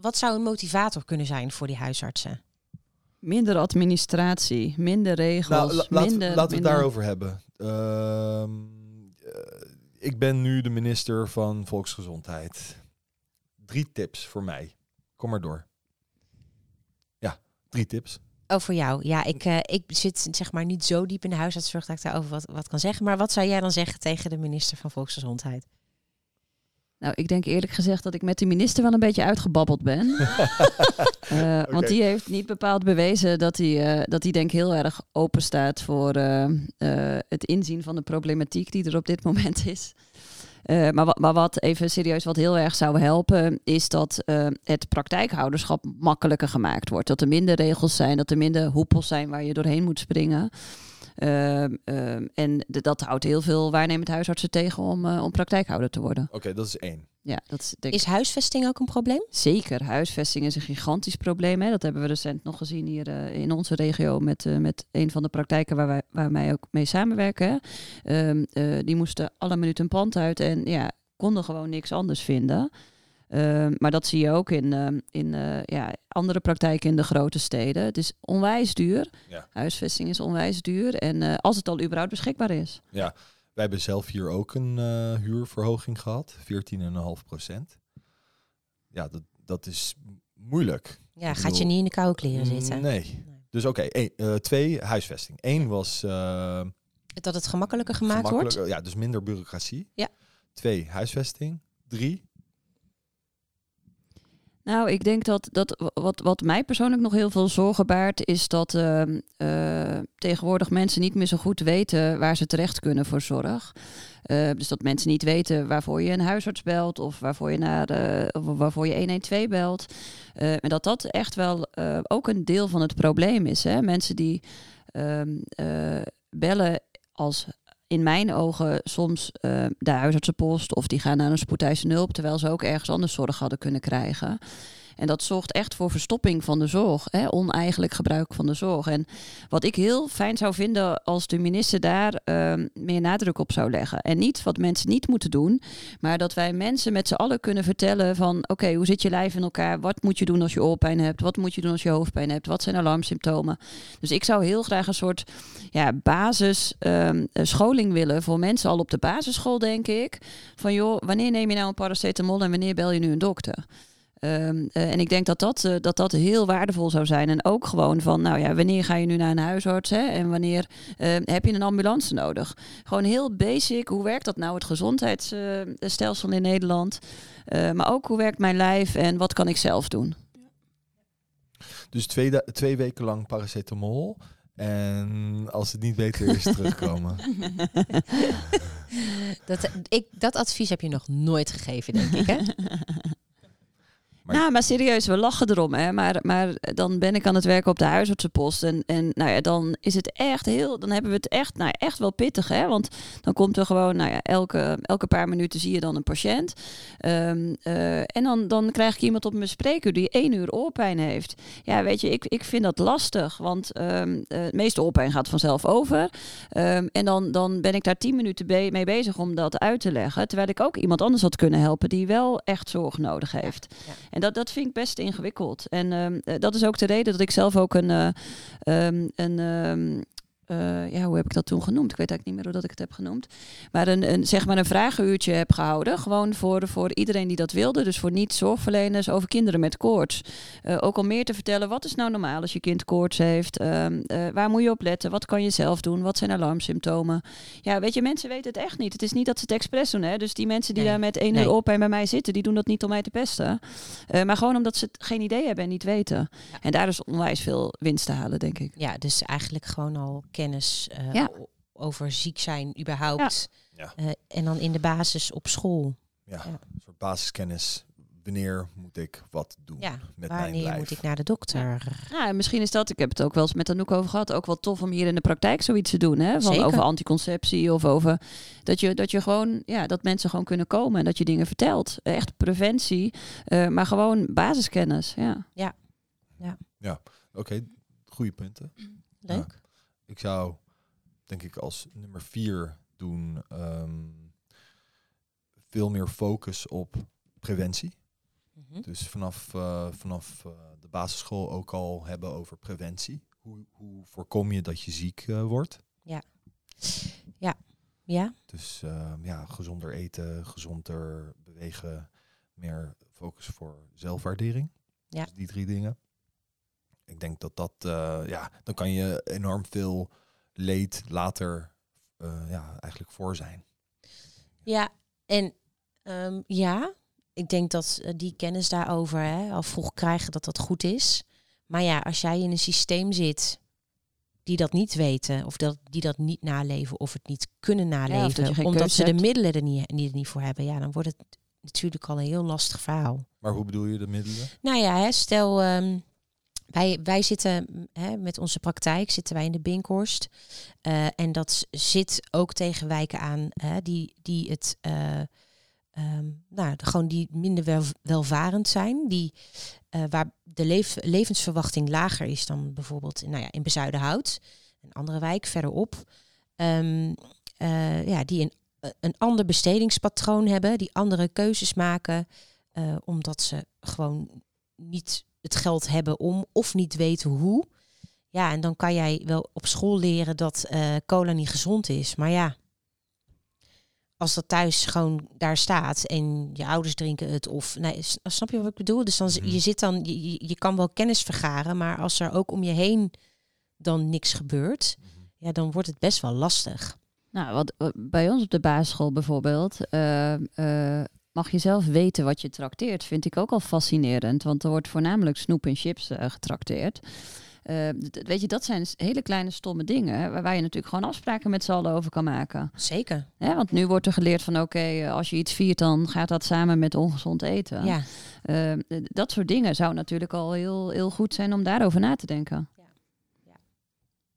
Wat zou een motivator kunnen zijn voor die huisartsen? Minder administratie, minder regels, Nou, la- laat- minder... laten we het daarover hebben. Ehm, eh, ik ben nu de minister van Volksgezondheid. Drie tips voor mij. Kom maar door. Drie tips. Oh, voor jou. Ja, ik, eh, ik zit zeg maar niet zo diep in de huisartszorg dat ik daarover wat, wat kan zeggen. Maar wat zou jij dan zeggen tegen de minister van Volksgezondheid? Nou, ik denk eerlijk gezegd dat ik met de minister wel een beetje uitgebabbeld ben. *laughs* Eh, Want die heeft niet bepaald bewezen dat hij, eh, dat hij denk ik heel erg open staat voor eh, eh, het inzien van de problematiek die er op dit *laughs* moment is. Eh, maar, wat, wat even serieus, wat heel erg zou helpen, is dat eh, het praktijkhouderschap makkelijker gemaakt wordt. Dat er minder regels zijn, dat er minder hoepels zijn waar je doorheen moet springen. Ehm, ehm, en de- dat houdt heel veel waarnemend huisartsen tegen om, eh, om praktijkhouder te worden. Oké, dat is één. Ja, dat is denk ik Is huisvesting ook een probleem? Zeker, huisvesting is een gigantisch probleem. Hè. Dat hebben we recent nog gezien hier eh, in onze regio met, eh, met een van de praktijken waar wij, waar wij ook mee samenwerken. hè. Ehm, eh, die moesten alle minuten een pand uit en ja, konden gewoon niks anders vinden. Ehm, maar dat zie je ook in, ehm, in eh, ja, andere praktijken in de grote steden. Het is onwijs duur. Ja. Huisvesting is onwijs duur. En eh, als het al überhaupt beschikbaar is. Ja, wij hebben zelf hier ook een eh, huurverhoging gehad. 14,5 procent. Ja, dat, dat is moeilijk. Ja, Ik gaat je niet in de koude kleren zitten? Nee. Dus oké, eh, twee, huisvesting. Eén was eh, Dat het gemakkelijker gemaakt wordt? Ja, dus minder bureaucratie. Ja. Twee, huisvesting. Drie, Nou, ik denk dat, dat wat, wat mij persoonlijk nog heel veel zorgen baart, is dat ehm, eh, tegenwoordig mensen niet meer zo goed weten waar ze terecht kunnen voor zorg. Eh, dus dat mensen niet weten waarvoor je een huisarts belt of waarvoor je, naar, of waarvoor je 112 belt. Eh, en dat dat echt wel ook een deel van het probleem is. Hè? Mensen die ehm, eh, bellen als in mijn ogen soms eh, de huisartsenpost of die gaan naar een spoedeisende hulp terwijl ze ook ergens anders zorg hadden kunnen krijgen. En dat zorgt echt voor verstopping van de zorg, hè? oneigenlijk gebruik van de zorg. En wat ik heel fijn zou vinden als de minister daar ehm, meer nadruk op zou leggen. En niet wat mensen niet moeten doen, maar dat wij mensen met z'n allen kunnen vertellen van oké, hoe zit je lijf in elkaar? Wat moet je doen als je oorpijn hebt? Wat moet je doen als je hoofdpijn hebt? Wat zijn alarmsymptomen? Dus ik zou heel graag een soort ja, basis ehm, eh, willen voor mensen al op de basisschool, denk ik. Van joh, wanneer neem je nou een paracetamol en wanneer bel je nu een dokter? Ehm, eh, en ik denk dat dat, eh, dat dat heel waardevol zou zijn. En ook gewoon van, nou ja, wanneer ga je nu naar een huisarts? Hè? En wanneer eh, heb je een ambulance nodig? Gewoon heel basic. Hoe werkt dat nou, het gezondheidsstelsel in Nederland? Eh, maar ook hoe werkt mijn lijf en wat kan ik zelf doen? dus twee, twee weken lang paracetamol. En als het niet beter is, terugkomen. *laughs* *laughs* Dat, ik, dat advies heb je nog nooit gegeven, denk ik. Hè? *laughs* Maar- nou, maar serieus, we lachen erom. Hè? Maar, maar dan ben ik aan het werken op de huisartsenpost. En, en nou ja, dan is het echt heel. Dan hebben we het echt, nou, ja, echt wel pittig. Hè? Want dan komt er gewoon, nou ja, elke, elke paar minuten zie je dan een patiënt. Ehm, eh, en dan, dan krijg ik iemand op mijn spreekuur die één uur oorpijn heeft. Ja, weet je, ik, ik vind dat lastig. Want ehm eh, het meeste oorpijn gaat vanzelf over. Ehm, en dan, dan ben ik daar tien minuten be- mee bezig om dat uit te leggen. Terwijl ik ook iemand anders had kunnen helpen die wel echt zorg nodig heeft. ja. En dat, dat vind ik best ingewikkeld. En ehm, eh, dat is ook de reden dat ik zelf ook een. eh, ehm, een eh, ja, hoe heb ik dat toen genoemd? Ik weet eigenlijk niet meer hoe dat ik het heb genoemd. Maar een, een, zeg maar een vragenuurtje heb gehouden. Gewoon voor, voor iedereen die dat wilde. Dus voor niet-zorgverleners over kinderen met koorts. Eh, ook om meer te vertellen, wat is nou normaal als je kind koorts heeft? Ehm, eh, waar moet je op letten? Wat kan je zelf doen? Wat zijn alarmsymptomen? Ja, weet je, mensen weten het echt niet. Het is niet dat ze het expres doen. Hè? Dus die mensen die Nee. daar met één Nee. uur oorpijn bij mij zitten, die doen dat niet om mij te pesten. Maar gewoon omdat ze het geen idee hebben en niet weten. En daar is onwijs veel winst te halen, denk ik. Ja, dus eigenlijk gewoon al kennis eh, Ja. over ziek zijn überhaupt. Ja. Eh, en dan in de basis op school. Ja, Ja. een soort basiskennis. Wanneer moet ik wat doen Ja, met mijn wanneer lijf? moet ik naar de dokter? Ja, en misschien is dat, ik heb het ook wel eens met Anouk over gehad, ook wel tof om hier in de praktijk zoiets te doen. Hè? Van Zeker. over anticonceptie of over dat je, dat je gewoon, ja, dat mensen gewoon kunnen komen en dat je dingen vertelt. Echt preventie, eh, maar gewoon basiskennis. Ja. Oké, goede punten. Leuk. Ik zou, denk ik, als nummer vier doen ehm, veel meer focus op preventie. Mhm. Dus vanaf, eh, vanaf eh, de basisschool ook al hebben over preventie. Hoe, hoe voorkom je dat je ziek eh, wordt? Ja, Dus ehm, ja, gezonder eten, gezonder bewegen, meer focus voor zelfwaardering. Ja. Dus die drie dingen. Ik denk dat dat, eh, ja, dan kan je enorm veel leed later eh, ja, eigenlijk voor zijn. ja. en ehm, ja, ik denk dat eh, die kennis daarover hè, al vroeg krijgen dat dat goed is. Maar ja, als jij in een systeem zit die dat niet weten, of dat, die dat niet naleven, of het niet kunnen naleven, omdat ze de middelen er niet, niet, niet voor hebben, ja, dan wordt het natuurlijk al een heel lastig verhaal. Maar hoe bedoel je de middelen? Nou ja, hè, stel ehm, wij, wij zitten hè, met onze praktijk zitten wij in de Binkhorst. Eh, en dat zit ook tegen wijken aan hè, die, die het eh, ehm, nou, gewoon die minder wel, welvarend zijn. Die, eh, waar de levensverwachting lager is dan bijvoorbeeld nou ja, in Bezuidenhout. Een andere wijk verderop. Ehm, eh, ja, die een, een ander bestedingspatroon hebben. Die andere keuzes maken. omdat ze gewoon niet het geld hebben om of niet weten hoe. Ja, en dan kan jij wel op school leren dat eh, cola niet gezond is. Maar ja, als dat thuis gewoon daar staat en je ouders drinken het of... Nee, snap je wat ik bedoel? Dus dan, Mhm. je zit dan, je, je- je kan wel kennis vergaren, maar als er ook om je heen dan niks gebeurt, ja, dan wordt het best wel lastig. Nou, wat wat bij ons op de basisschool bijvoorbeeld, eh, eh, mag je zelf weten wat je trakteert. Vind ik ook al fascinerend, want er wordt voornamelijk snoep en chips eh, getrakteerd. Eh, weet je, dat zijn hele kleine stomme dingen waar, waar je natuurlijk gewoon afspraken met z'n allen over kan maken. Zeker. Want nu wordt er geleerd van oké, eh, als je iets viert, dan gaat dat samen met ongezond eten. Ja. Eh, d- dat soort dingen zou natuurlijk al heel, heel goed zijn om daarover na te denken.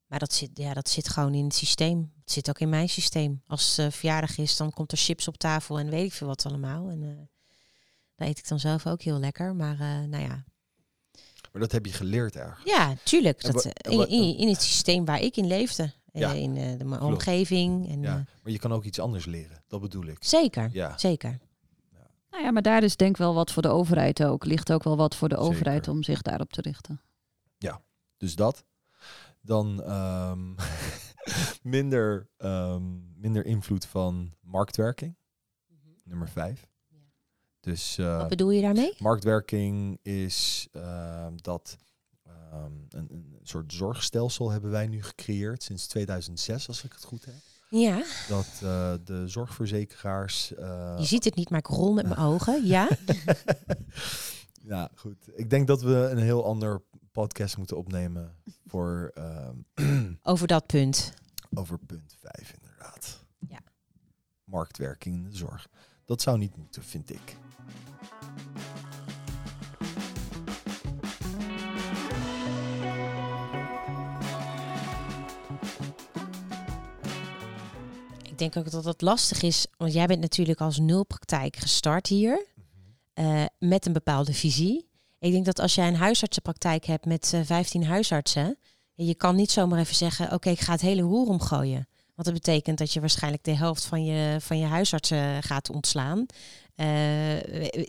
Maar dat zit, ja, dat zit gewoon in het systeem. Het zit ook in mijn systeem. Als het verjaardag is, dan komt er chips op tafel en weet ik veel wat allemaal. En uh, dat eet ik dan zelf ook heel lekker. Maar uh, nou ja. Maar dat heb je geleerd ergens. Ja, tuurlijk. Dat, in, in, in, het systeem waar ik in leefde. Ja. in uh, de, mijn omgeving. En, ja, maar je kan ook iets anders leren. Dat bedoel ik. Zeker, ja. zeker. Nou ja, maar daar is denk ik wel wat voor de overheid ook. Ligt ook wel wat voor de Zeker. overheid om zich daarop te richten. Ja, dus dat. Dan um, *laughs* *laughs* minder, um, minder invloed van marktwerking. -hmm. Nummer vijf. Ja. Dus, uh, Wat bedoel je daarmee? Marktwerking is uh, dat um, een, een, soort zorgstelsel hebben wij nu gecreëerd sinds 2006, als ik het goed heb. Ja. Dat uh, de zorgverzekeraars. Uh, je ziet het niet, maar ik rol met mijn *laughs* ogen. Ja. *laughs* ja, goed. Ik denk dat we een heel ander podcast moeten opnemen voor. *clears throat* Over dat punt over punt 5 inderdaad. Ja. Marktwerking in de zorg. Dat zou niet moeten, vind ik. Ik denk ook dat dat lastig is, want jij bent natuurlijk als nulpraktijk gestart hier mhm. eh, met een bepaalde visie. Ik denk dat als jij een huisartsenpraktijk hebt met eh, 15 huisartsen, je kan niet zomaar even zeggen, oké, ik ga het hele roer omgooien. Want dat betekent dat je waarschijnlijk de helft van je, van je huisartsen gaat ontslaan. Eh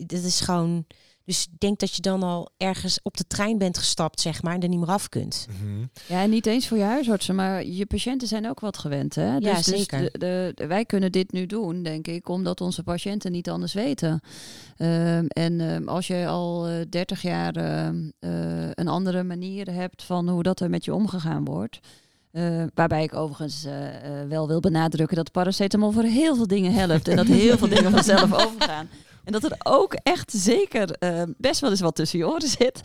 dat is gewoon. Dus ik denk dat je dan al ergens op de trein bent gestapt, zeg maar, en er niet meer af kunt. Mhm. Ja, en niet eens voor je huisartsen, maar je patiënten zijn ook wat gewend. Hè? Ja, dus, dus zeker. de, de, de- wij kunnen dit nu doen, denk ik, omdat onze patiënten niet anders weten. Ehm, en ehm, als je al eh, 30 jaar ehm, eh, een andere manier hebt van hoe dat er met je omgegaan wordt. eh, waarbij ik overigens eh, eh, wel wil benadrukken dat paracetamol voor heel veel dingen helpt. En dat heel veel dingen *laughs* vanzelf overgaan. En dat er ook echt zeker eh, best wel eens wat tussen je oren zit.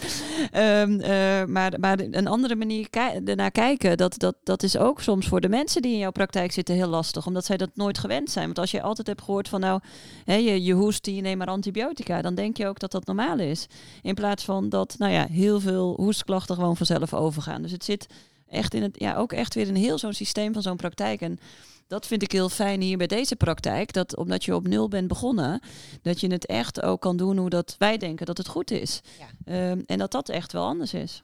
Ehm, eh, maar, maar een andere manier ernaar kijken, dat, dat, dat is ook soms voor de mensen die in jouw praktijk zitten heel lastig. Omdat zij dat nooit gewend zijn. Want als je altijd hebt gehoord van nou, je, je hoest, je neemt maar antibiotica. Dan denk je ook dat dat normaal is. In plaats van dat nou ja, heel veel hoestklachten gewoon vanzelf overgaan. Dus het zit echt in het, ja, ook echt weer in heel zo'n systeem van zo'n praktijk. En dat vind ik heel fijn hier bij deze praktijk. Dat omdat je op nul bent begonnen, dat je het echt ook kan doen hoe dat wij denken dat het goed is. Ja. Ehm, en dat dat echt wel anders is.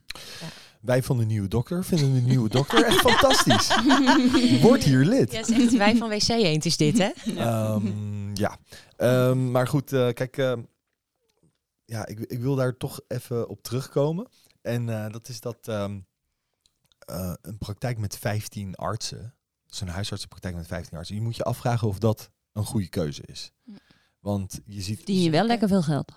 Wij van de nieuwe dokter vinden de nieuwe dokter echt fantastisch. *laughs* Word hier lid. Ja, is echt wij van WC Eend is dit, hè? Ehm, ja, Ehm, maar goed, eh, kijk, ehm, ja, ik, ik wil daar toch even op terugkomen. En eh, dat is dat ehm, eh, een praktijk met 15 artsen, dus een huisartsenpraktijk met 15 artsen, je moet je afvragen of dat een goede keuze is. Want je ziet, Die je wel lekker veel geld.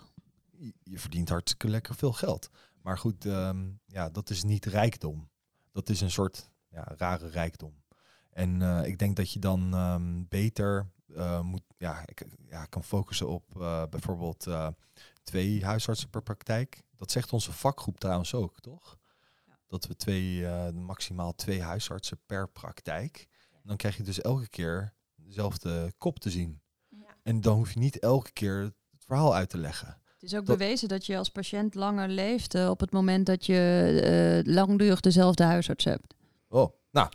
je- je verdient hartstikke lekker veel geld. Maar goed, ehm, ja, dat is niet rijkdom. Dat is een soort ja, rare rijkdom. En eh, ik denk dat je dan ehm, beter eh, moet, ja, ik, ja, kan focussen op eh, bijvoorbeeld eh, twee huisartsen per praktijk. Dat zegt onze vakgroep trouwens ook, toch? Dat we twee, eh, maximaal twee huisartsen per praktijk. Dan krijg je dus elke keer dezelfde kop te zien. Ja. En dan hoef je niet elke keer het verhaal uit te leggen. Het is ook Dat- bewezen dat je als patiënt langer leeft eh, op het moment dat je eh, langdurig dezelfde huisarts hebt. Oh, nou,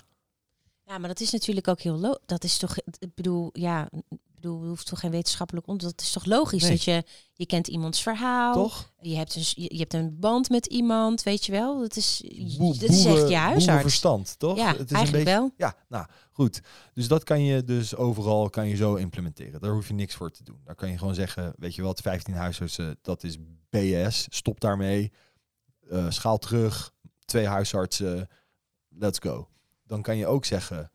Ja, maar dat is natuurlijk ook heel lo Dat is toch, ik bedoel, ja, bedoel, hoeft toch geen wetenschappelijk om. Dat is toch logisch Nee. dat je, je kent iemands verhaal. toch? Je hebt, een, je, hebt een band met iemand, weet je wel. Dat is, Boe- dat is echt je huisarts. boerenverstand, toch? Ja, het is eigenlijk een beetje, wel. Ja, nou goed. Dus dat kan je dus overal kan je zo implementeren. Daar hoef je niks voor te doen. Daar kan je gewoon zeggen, weet je wat, 15 huisartsen, dat is BS. Stop daarmee. Eh, schaal terug. Twee huisartsen. Let's go. Dan kan je ook zeggen,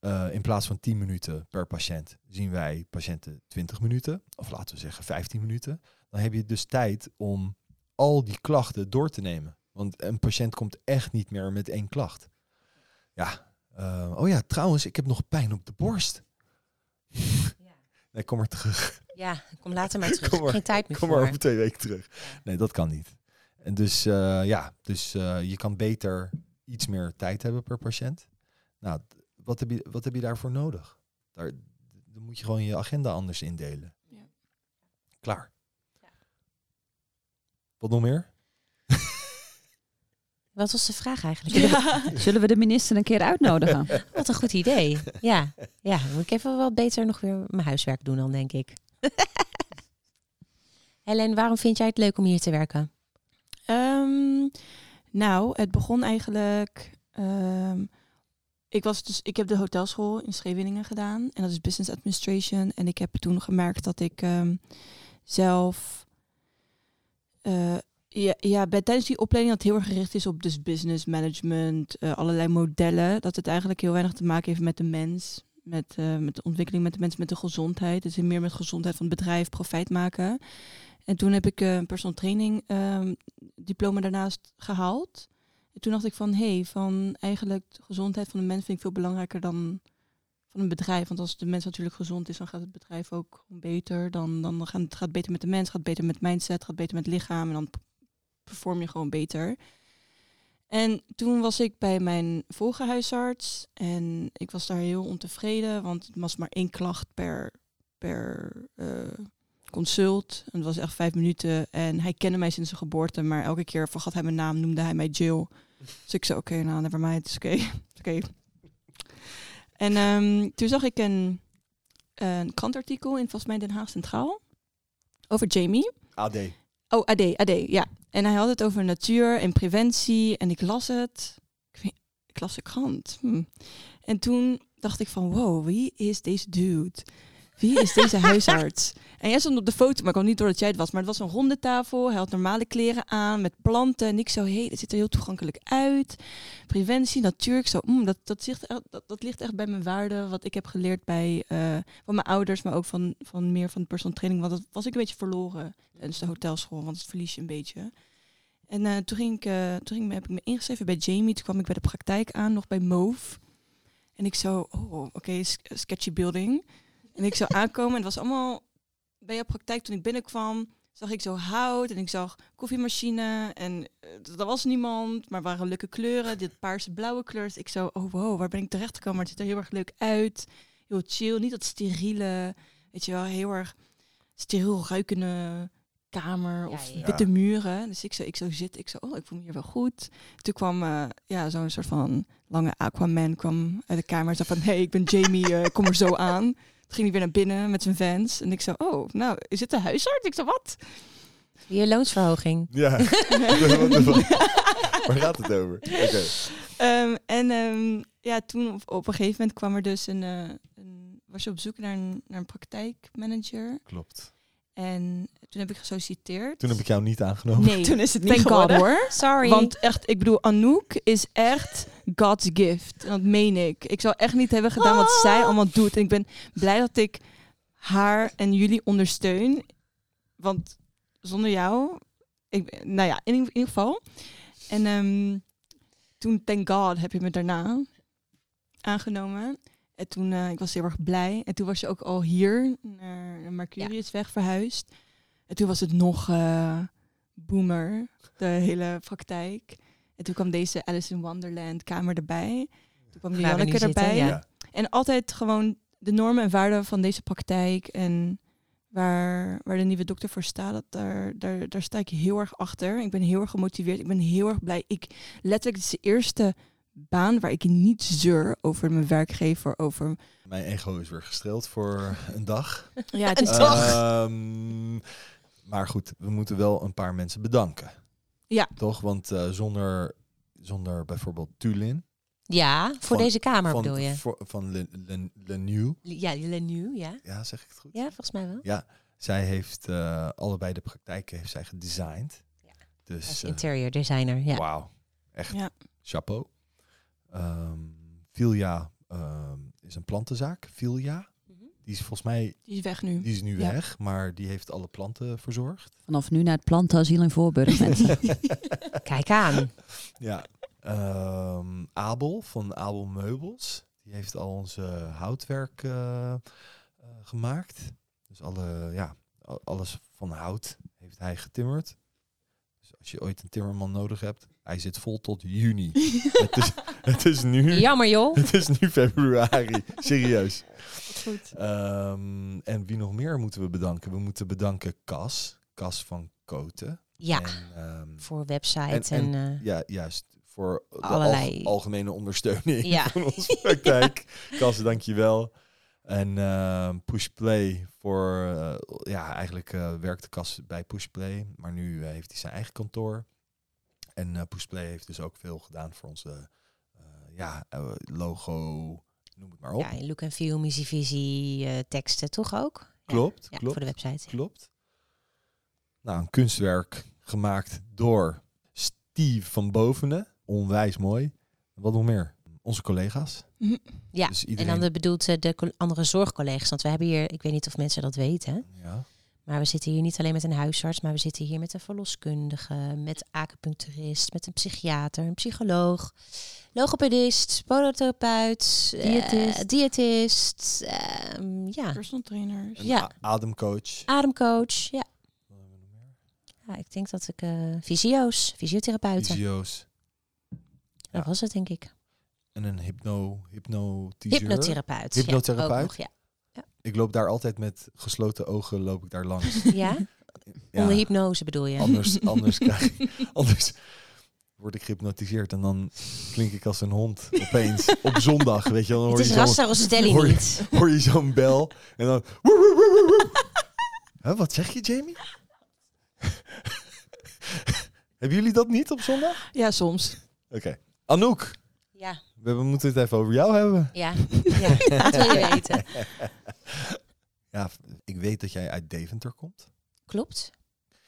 eh, in plaats van 10 minuten per patiënt, zien wij patiënten 20 minuten. Of laten we zeggen 15 minuten. Dan heb je dus tijd om al die klachten door te nemen. Want een patiënt komt echt niet meer met één klacht. Ja. eh, oh ja, trouwens, ik heb nog pijn op de borst. Nee, kom maar terug. Ja, kom later maar *laughs* terug. Kom maar, Geen tijd meer Kom voor. maar over twee weken terug. Nee, dat kan niet. En dus eh, ja, dus je kan beter iets meer tijd hebben per patiënt. Nou, wat heb je, wat heb je daarvoor nodig? Daar, dan moet je gewoon je agenda anders indelen. Ja. Klaar. Wat nog meer? *laughs* Wat was de vraag eigenlijk? *laughs* Zullen we de minister een keer uitnodigen? *laughs* Wat een goed idee. Ja, ja, moet ik even wat beter nog weer mijn huiswerk doen dan, denk ik. Helen, waarom vind jij het leuk om hier te werken? Ehm, nou, het begon eigenlijk. ehm, ik, was dus, ik heb de hotelschool in Scheveningen gedaan. En dat is Business Administration. En ik heb toen gemerkt dat ik ehm, zelf. eh, ja, ja, bij, tijdens die opleiding dat heel erg gericht is op dus business management, eh, allerlei modellen. Dat het eigenlijk heel weinig te maken heeft met de mens. Met, eh, met de ontwikkeling met de mens, met de gezondheid. Is meer met gezondheid van het bedrijf, profijt maken. En toen heb ik een personal training ehm, diploma daarnaast gehaald. En toen dacht ik van, hé, hey, van eigenlijk de gezondheid van de mens vind ik veel belangrijker dan van een bedrijf. Want als de mens natuurlijk gezond is, dan gaat het bedrijf ook beter. Dan, dan gaat het gaat beter met de mens, gaat beter met mindset, gaat beter met lichaam. En dan perform je gewoon beter. En toen was ik bij mijn vorige huisarts. En ik was daar heel ontevreden, want het was maar één klacht per, per consult. En het was echt vijf minuten. En hij kende mij sinds zijn geboorte, maar elke keer vergat hij mijn naam, noemde hij mij Jill. Dus ik zei, oké, nou, never mind, is oké. Oké. En ehm, toen zag ik een een krantartikel in volgens mij Den Haag Centraal over Jamie. AD. Oh, AD, AD, ja. En hij had het over natuur en preventie en ik las het. Ik, weet, ik las de krant. Hm. En toen dacht ik van, wow, wie is deze dude? Wie is deze huisarts? En jij stond op de foto, maar ik kwam niet door dat jij het was. Maar het was een ronde tafel. Hij had normale kleren aan met planten. En ik zo, hey, dat ziet er heel toegankelijk uit. Preventie, natuur. Ik zo, mm, dat, dat, dat, ligt echt bij mijn waarden. Wat ik heb geleerd bij eh, van mijn ouders, maar ook van, van meer van de personal training. Want dat was ik een beetje verloren tijdens de hotelschool. Want dat verlies je een beetje. En uh, toen, ging ik, uh, toen ging, heb ik me ingeschreven bij Jamie. Toen kwam ik bij de praktijk aan, nog bij Move. En ik zo, oh, oké, sketchy building. En ik zou aankomen en het was allemaal bij jouw praktijk toen ik binnenkwam. Zag ik zo hout en ik zag koffiemachine en uh, er was niemand, maar waren leuke kleuren. Dit paarse blauwe kleur. Dus ik zo, oh wow, waar ben ik terecht gekomen? Maar het ziet er heel erg leuk uit. Heel chill, niet dat steriele, weet je wel, heel erg steriel ruikende kamer of Ja, ja. witte muren. Dus ik zo, ik zo zit, ik zo, oh, ik voel me hier wel goed. Toen kwam uh, ja, zo'n soort van lange Aquaman kwam uit de kamer. Zo van, hey, ik ben Jamie, uh, kom er zo aan. Toen ging hij weer naar binnen met zijn fans. En ik zo, oh, nou, is dit de huisarts? Ik zo, wat? Je loonsverhoging. Ja. *laughs* Waar gaat het over? Okay. Um, en um, ja, toen op, op, een gegeven moment kwam er dus een, uh, een was je op zoek naar een, naar een praktijkmanager. Klopt. En toen heb ik gesolliciteerd. Toen heb ik jou niet aangenomen. Nee, *laughs* toen is het niet Thank geworden. God, hoor. Sorry. Want echt, ik bedoel, Anouk is echt God's gift. En dat meen ik. Ik zou echt niet hebben gedaan wat Ah. zij allemaal doet. En ik ben blij dat ik haar en jullie ondersteun. Want zonder jou, ik, nou ja, in, in ieder geval. En um, toen, thank God, heb je me daarna aangenomen. En toen, uh, ik was heel erg blij. En toen was je ook al hier naar Mercuriusweg ja. verhuisd. En toen was het nog uh, boomer, de hele praktijk. En toen kwam deze Alice in Wonderland kamer erbij. Toen kwam Janneke erbij. Ja. En altijd gewoon de normen en waarden van deze praktijk. En waar, waar de nieuwe dokter voor staat, dat daar, daar, daar sta ik heel erg achter. Ik ben heel erg gemotiveerd. Ik ben heel erg blij. Ik, letterlijk, het is de eerste baan waar ik niet zeur over mijn werkgever, over... Mijn ego is weer gestreeld voor een dag. Ja, het is um, maar goed, we moeten wel een paar mensen bedanken. Ja. Toch? Want uh, zonder, zonder bijvoorbeeld Tulin... Ja, voor van, deze kamer van, bedoel je? Voor, van Le. Ja, Le New, ja. Ja, zeg ik het goed? Ja, volgens mij wel. Ja, zij heeft uh, allebei de praktijken heeft zij gedesigned. Ja. Dus, Als interior designer, ja. Wauw, echt ja. chapeau. Um, Vilja um, is een plantenzaak. Vilja. Mhm. Die is volgens mij... Die is weg nu. Die is nu Ja. weg, maar die heeft alle planten verzorgd. Vanaf nu naar het plantenasiel in Voorburg, mensen. *laughs* Kijk aan. Ja. Um, Abel van Abel Meubels. Die heeft al onze houtwerk uh, uh, gemaakt. Dus alle, ja, alles van hout heeft hij getimmerd. Als je ooit een timmerman nodig hebt, hij zit vol tot juni. *laughs* het, is, het is nu. Jammer joh. *laughs* Het is nu februari. *laughs* Serieus. Goed. Um, en wie nog meer moeten we bedanken? We moeten bedanken Cas. Cas van Koten. Ja. En, um, voor website en. en, en uh, ja, juist. Voor de allerlei... al, algemene ondersteuning ja. van onze praktijk. Cas, dankjewel. En uh, Pushplay voor, uh, ja, eigenlijk uh, werkte Cas bij Pushplay, maar nu eh, heeft hij zijn eigen kantoor. En Pushplay heeft dus ook veel gedaan voor onze ja, logo, noem het maar op. Ja, look en feel, missievisie, teksten toch ook? Klopt, ja, klopt. Voor de website. Klopt. Nou, een kunstwerk gemaakt door Steve van Bovenen. Onwijs mooi. Wat nog meer? Onze collega's. Ja, dus iedereen... en dan bedoelt ze de andere zorgcollega's. Want we hebben hier, ik weet niet of mensen dat weten. Ja. Maar we zitten hier niet alleen met een huisarts, maar we zitten hier met een verloskundige, met acupuncturist, met een psychiater, een psycholoog, logopedist, podotherapeut, diëtist, uh, diëtist uh, ja. personal trainers, een ja. ademcoach, ademcoach, ja. ja. Ik denk dat ik uh, fysio's, fysiotherapeuten. Fysio's. Dat was het denk ik. En een hypno, hypnotiseur. Hypnotherapeut. Hypnotherapeut. Ja, nog, ja. Ja. Ik loop daar altijd met gesloten ogen loop ik daar langs. *laughs* Ja? ja. Onder hypnose bedoel je? Anders, *laughs* anders krijg ik, anders word ik gehypnotiseerd en dan klink ik als een hond opeens op zondag, weet je wel. Dan Het hoor je is Rasta Rostelli niet. hoor je zo'n bel en dan... Huh, wat zeg je, Jamie? *laughs* Hebben jullie dat niet op zondag? Ja, soms. Oké. Anouk, Ja, we moeten het even over jou hebben. ja, *laughs* ja. Dat wil je weten. *laughs* Ja, ik weet dat jij uit Deventer komt. Klopt.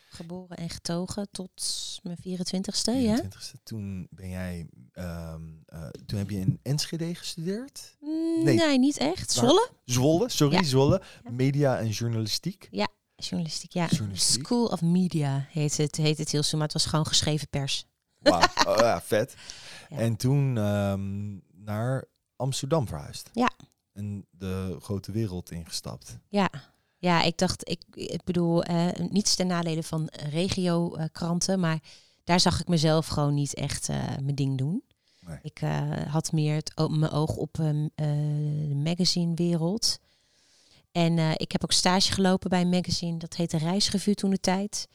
Geboren en getogen tot mijn 24ste, ja? 24e. Toen ben jij, ehm, eh, toen heb je in Enschede gestudeerd. Mm, Nee. Nee, niet echt. Waar? Zwolle? Zwolle, sorry, Ja. Zwolle. Ja. Media en journalistiek. Journalistiek, ja. Journalistiek. School of Media heet het, heet het heel zo, maar het was gewoon geschreven pers. Wauw, *laughs* oh, ja, vet. Ja. En toen ehm, naar Amsterdam verhuisd. Ja. En de grote wereld ingestapt. Ja, ja ik dacht, ik, ik bedoel, eh, niets ten nadele van regio-kranten, maar daar zag ik mezelf gewoon niet echt eh, mijn ding doen. Nee. Ik eh, had meer het, mijn oog op ehm, eh, de magazinewereld. En eh, ik heb ook stage gelopen bij een magazine, dat heette Reisrevue toen de tijd.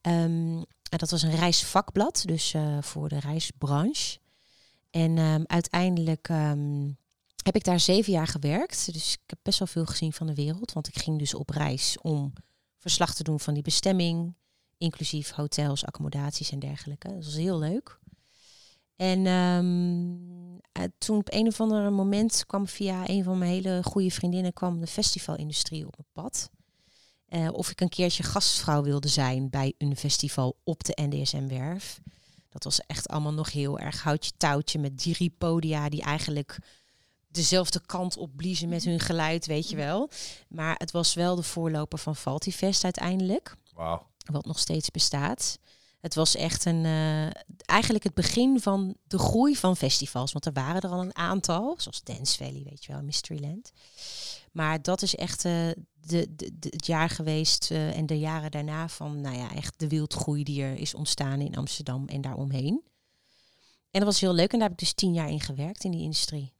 Ehm, en dat was een reisvakblad, dus eh, voor de reisbranche. En ehm, uiteindelijk ehm, heb ik daar zeven jaar gewerkt. Dus ik heb best wel veel gezien van de wereld. Want ik ging dus op reis om verslag te doen van die bestemming. Inclusief hotels, accommodaties en dergelijke. Dat was heel leuk. En ehm, eh, toen op een of ander moment kwam via een van mijn hele goede vriendinnen kwam de festivalindustrie op mijn pad. Eh, of ik een keertje gastvrouw wilde zijn bij een festival op de NDSM-werf. Dat was echt allemaal nog heel erg houtje touwtje met drie podia die eigenlijk dezelfde kant op bliezen met hun geluid, weet je wel. Maar het was wel de voorloper van Faltifest uiteindelijk wat nog steeds bestaat. Het was echt een, eh, eigenlijk het begin van de groei van festivals. Want er waren er al een aantal, zoals Dance Valley, weet je wel, Mysteryland. Maar dat is echt eh, de, de, het jaar geweest eh, en de jaren daarna van, nou ja, echt de wildgroei die er is ontstaan in Amsterdam en daaromheen. En dat was heel leuk en daar heb ik dus tien jaar in gewerkt in die industrie.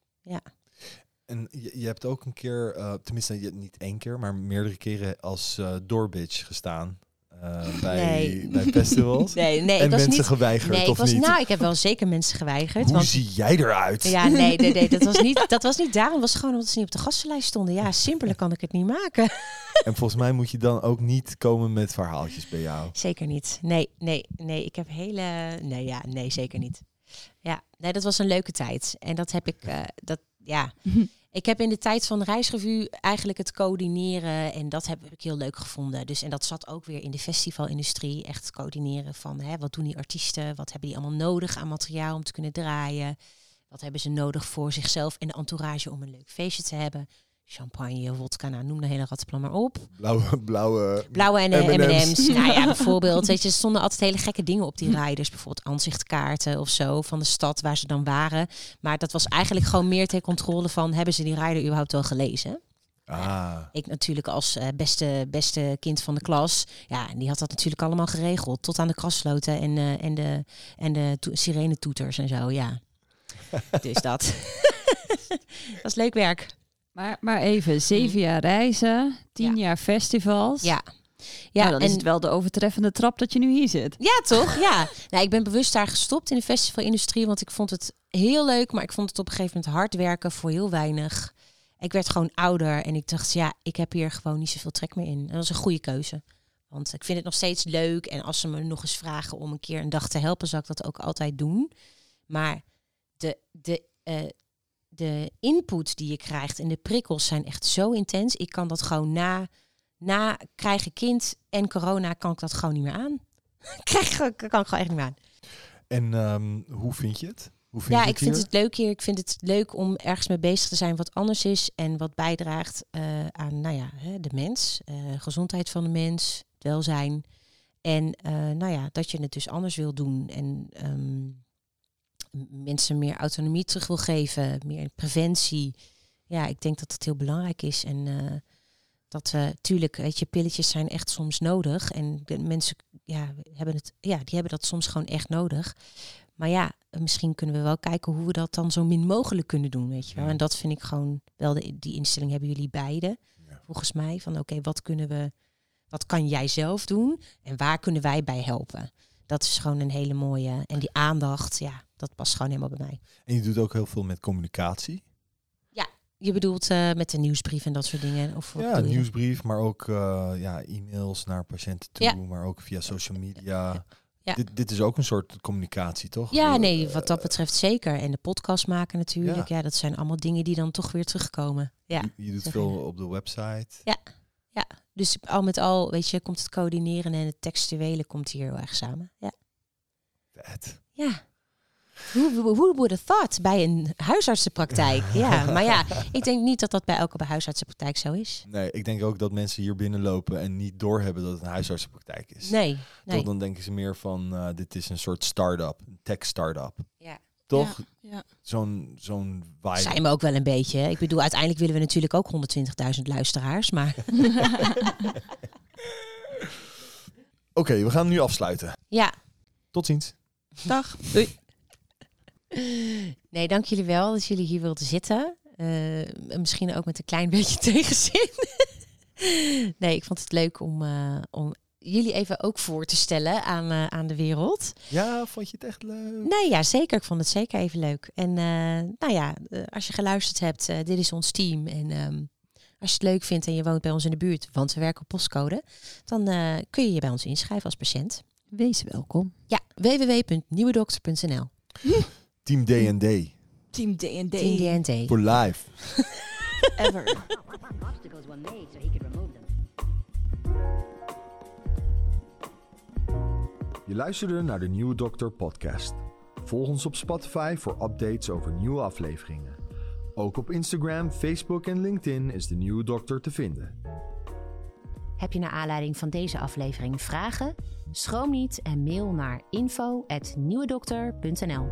En je, je hebt ook een keer, tenminste niet één keer, maar meerdere keren als doorbitch gestaan. Eh, bij, Nee. bij festivals. *laughs* Nee, nee, en ik was mensen niet. geweigerd, Nee, ik of was, niet? nou, ik heb wel zeker mensen geweigerd. Hoe want zie jij eruit? Ja, nee, nee, nee dat, was niet, *laughs* dat was niet daarom. Het was gewoon omdat ze niet op de gastenlijst stonden. Ja, simpeler kan ik het niet maken. *laughs* En volgens mij moet je dan ook niet komen met verhaaltjes bij jou. Zeker niet. Nee, nee, nee. Ik heb hele... Nee, ja, nee, zeker niet. Ja, nee, dat was een leuke tijd. En dat heb ik... eh, dat, ja. Ik heb in de tijd van reisrevue eigenlijk het coördineren en dat heb ik heel leuk gevonden. Dus en dat zat ook weer in de festivalindustrie, echt coördineren van hè, wat doen die artiesten, wat hebben die allemaal nodig aan materiaal om te kunnen draaien, wat hebben ze nodig voor zichzelf en de entourage om een leuk feestje te hebben. Champagne, wodka, nou, noem de hele rattenplan maar op. Blauwe, blauwe... Blauwe en eh, M&M's. Nou ja, *laughs* bijvoorbeeld. Weet je, er stonden altijd hele gekke dingen op die riders. Bijvoorbeeld aanzichtkaarten of zo van de stad waar ze dan waren. Maar dat was eigenlijk gewoon meer ter controle van... hebben ze die rider überhaupt wel gelezen? Ah, Ik natuurlijk als eh, beste, beste kind van de klas. Ja, en die had dat natuurlijk allemaal geregeld. Tot aan de krassloten en, eh, en de, en de to- sirenetoeters en zo, ja. *laughs* dus dat. *laughs* dat is leuk werk. Maar, maar even, zeven jaar reizen, tien Ja. jaar festivals. Ja. Ja, Ja, dan en is het wel de overtreffende trap dat je nu hier zit. Ja, toch? Ja. *laughs* Nou, ik ben bewust daar gestopt in de festivalindustrie, want ik vond het heel leuk, maar ik vond het op een gegeven moment hard werken voor heel weinig. Ik werd gewoon ouder en ik dacht, ja, ik heb hier gewoon niet zoveel trek meer in. En dat was een goede keuze. Want ik vind het nog steeds leuk. En als ze me nog eens vragen om een keer een dag te helpen, zal ik dat ook altijd doen. Maar de, de, eh, de input die je krijgt en de prikkels zijn echt zo intens. Ik kan dat gewoon na, na krijgen kind en corona kan ik dat gewoon niet meer aan. *laughs* Krijg, kan ik gewoon echt niet meer aan. en ehm, hoe vind je het? Hoe vind Ja, je ik vind het leuk hier. Ik vind het leuk om ergens mee bezig te zijn wat anders is en wat bijdraagt eh, aan nou ja, de mens, eh, gezondheid van de mens, het welzijn. En eh, nou ja, dat je het dus anders wil doen en ehm, mensen meer autonomie terug wil geven, meer preventie. Ja, ik denk dat het heel belangrijk is. En eh, dat we, tuurlijk, weet je, pilletjes zijn echt soms nodig. En de mensen ja, hebben het, ja, die hebben dat soms gewoon echt nodig. Maar ja, misschien kunnen we wel kijken hoe we dat dan zo min mogelijk kunnen doen, weet je wel. Ja. En dat vind ik gewoon wel, de, die instelling hebben jullie beide, Ja. volgens mij. Van oké, wat kunnen we, wat kan jij zelf doen en waar kunnen wij bij helpen? Dat is gewoon een hele mooie. En die aandacht, ja, dat past gewoon helemaal bij mij. En je doet ook heel veel met communicatie. Je bedoelt eh, met de nieuwsbrief en dat soort dingen? Of Ja, nieuwsbrief, maar ook eh, ja, e-mails naar patiënten toe, Ja. maar ook via social media. Ja. Dit, dit is ook een soort communicatie, toch? Ja, Eh, nee, wat dat betreft zeker. En de podcast maken natuurlijk. Ja. dat zijn allemaal dingen die dan toch weer terugkomen. Ja. Je, je doet veel op de website. Dus al met al, weet je, komt het coördineren en het textuele komt hier heel erg samen. Ja. Vet. Ja. Who, who would have thought bij een huisartsenpraktijk? Ja, *laughs* maar ja, ik denk niet dat dat bij elke huisartsenpraktijk zo is. Nee, ik denk ook dat mensen hier binnenlopen en niet doorhebben dat het een huisartsenpraktijk is. Nee, nee. dan denken ze meer van, eh, dit is een soort start-up, een tech-start-up. Ja. Toch? Ja. Zo'n zo'n vibe. Zijn we ook wel een beetje. Ik bedoel, uiteindelijk willen we natuurlijk ook 120.000 luisteraars. Maar *laughs* Oké, we gaan nu afsluiten. ja, Tot ziens. Dag. nee, dank jullie wel dat jullie hier wilden zitten. Eh, misschien ook met een klein beetje *laughs* tegenzin. nee, ik vond het leuk om, eh, om jullie even ook voor te stellen aan, eh, aan de wereld. Ja, vond je het echt leuk? Nee, ja, zeker. Ik vond het zeker even leuk. En eh, nou ja, eh, als je geluisterd hebt, eh, dit is ons team. En ehm, als je het leuk vindt en je woont bij ons in de buurt, want we werken op postcode, dan eh, kun je je bij ons inschrijven als patiënt. Wees welkom. Ja, www.nieuwedokter.nl. Team D&D. Team D&D. Team DNT. Voor live. Ever. Je luisterde naar de Nieuwe Dokter podcast. Volg ons op Spotify voor updates over nieuwe afleveringen. Ook op Instagram, Facebook en LinkedIn is de Nieuwe Dokter te vinden. Heb je naar aanleiding van deze aflevering vragen? Schroom niet en mail naar info@nieuwedokter.nl.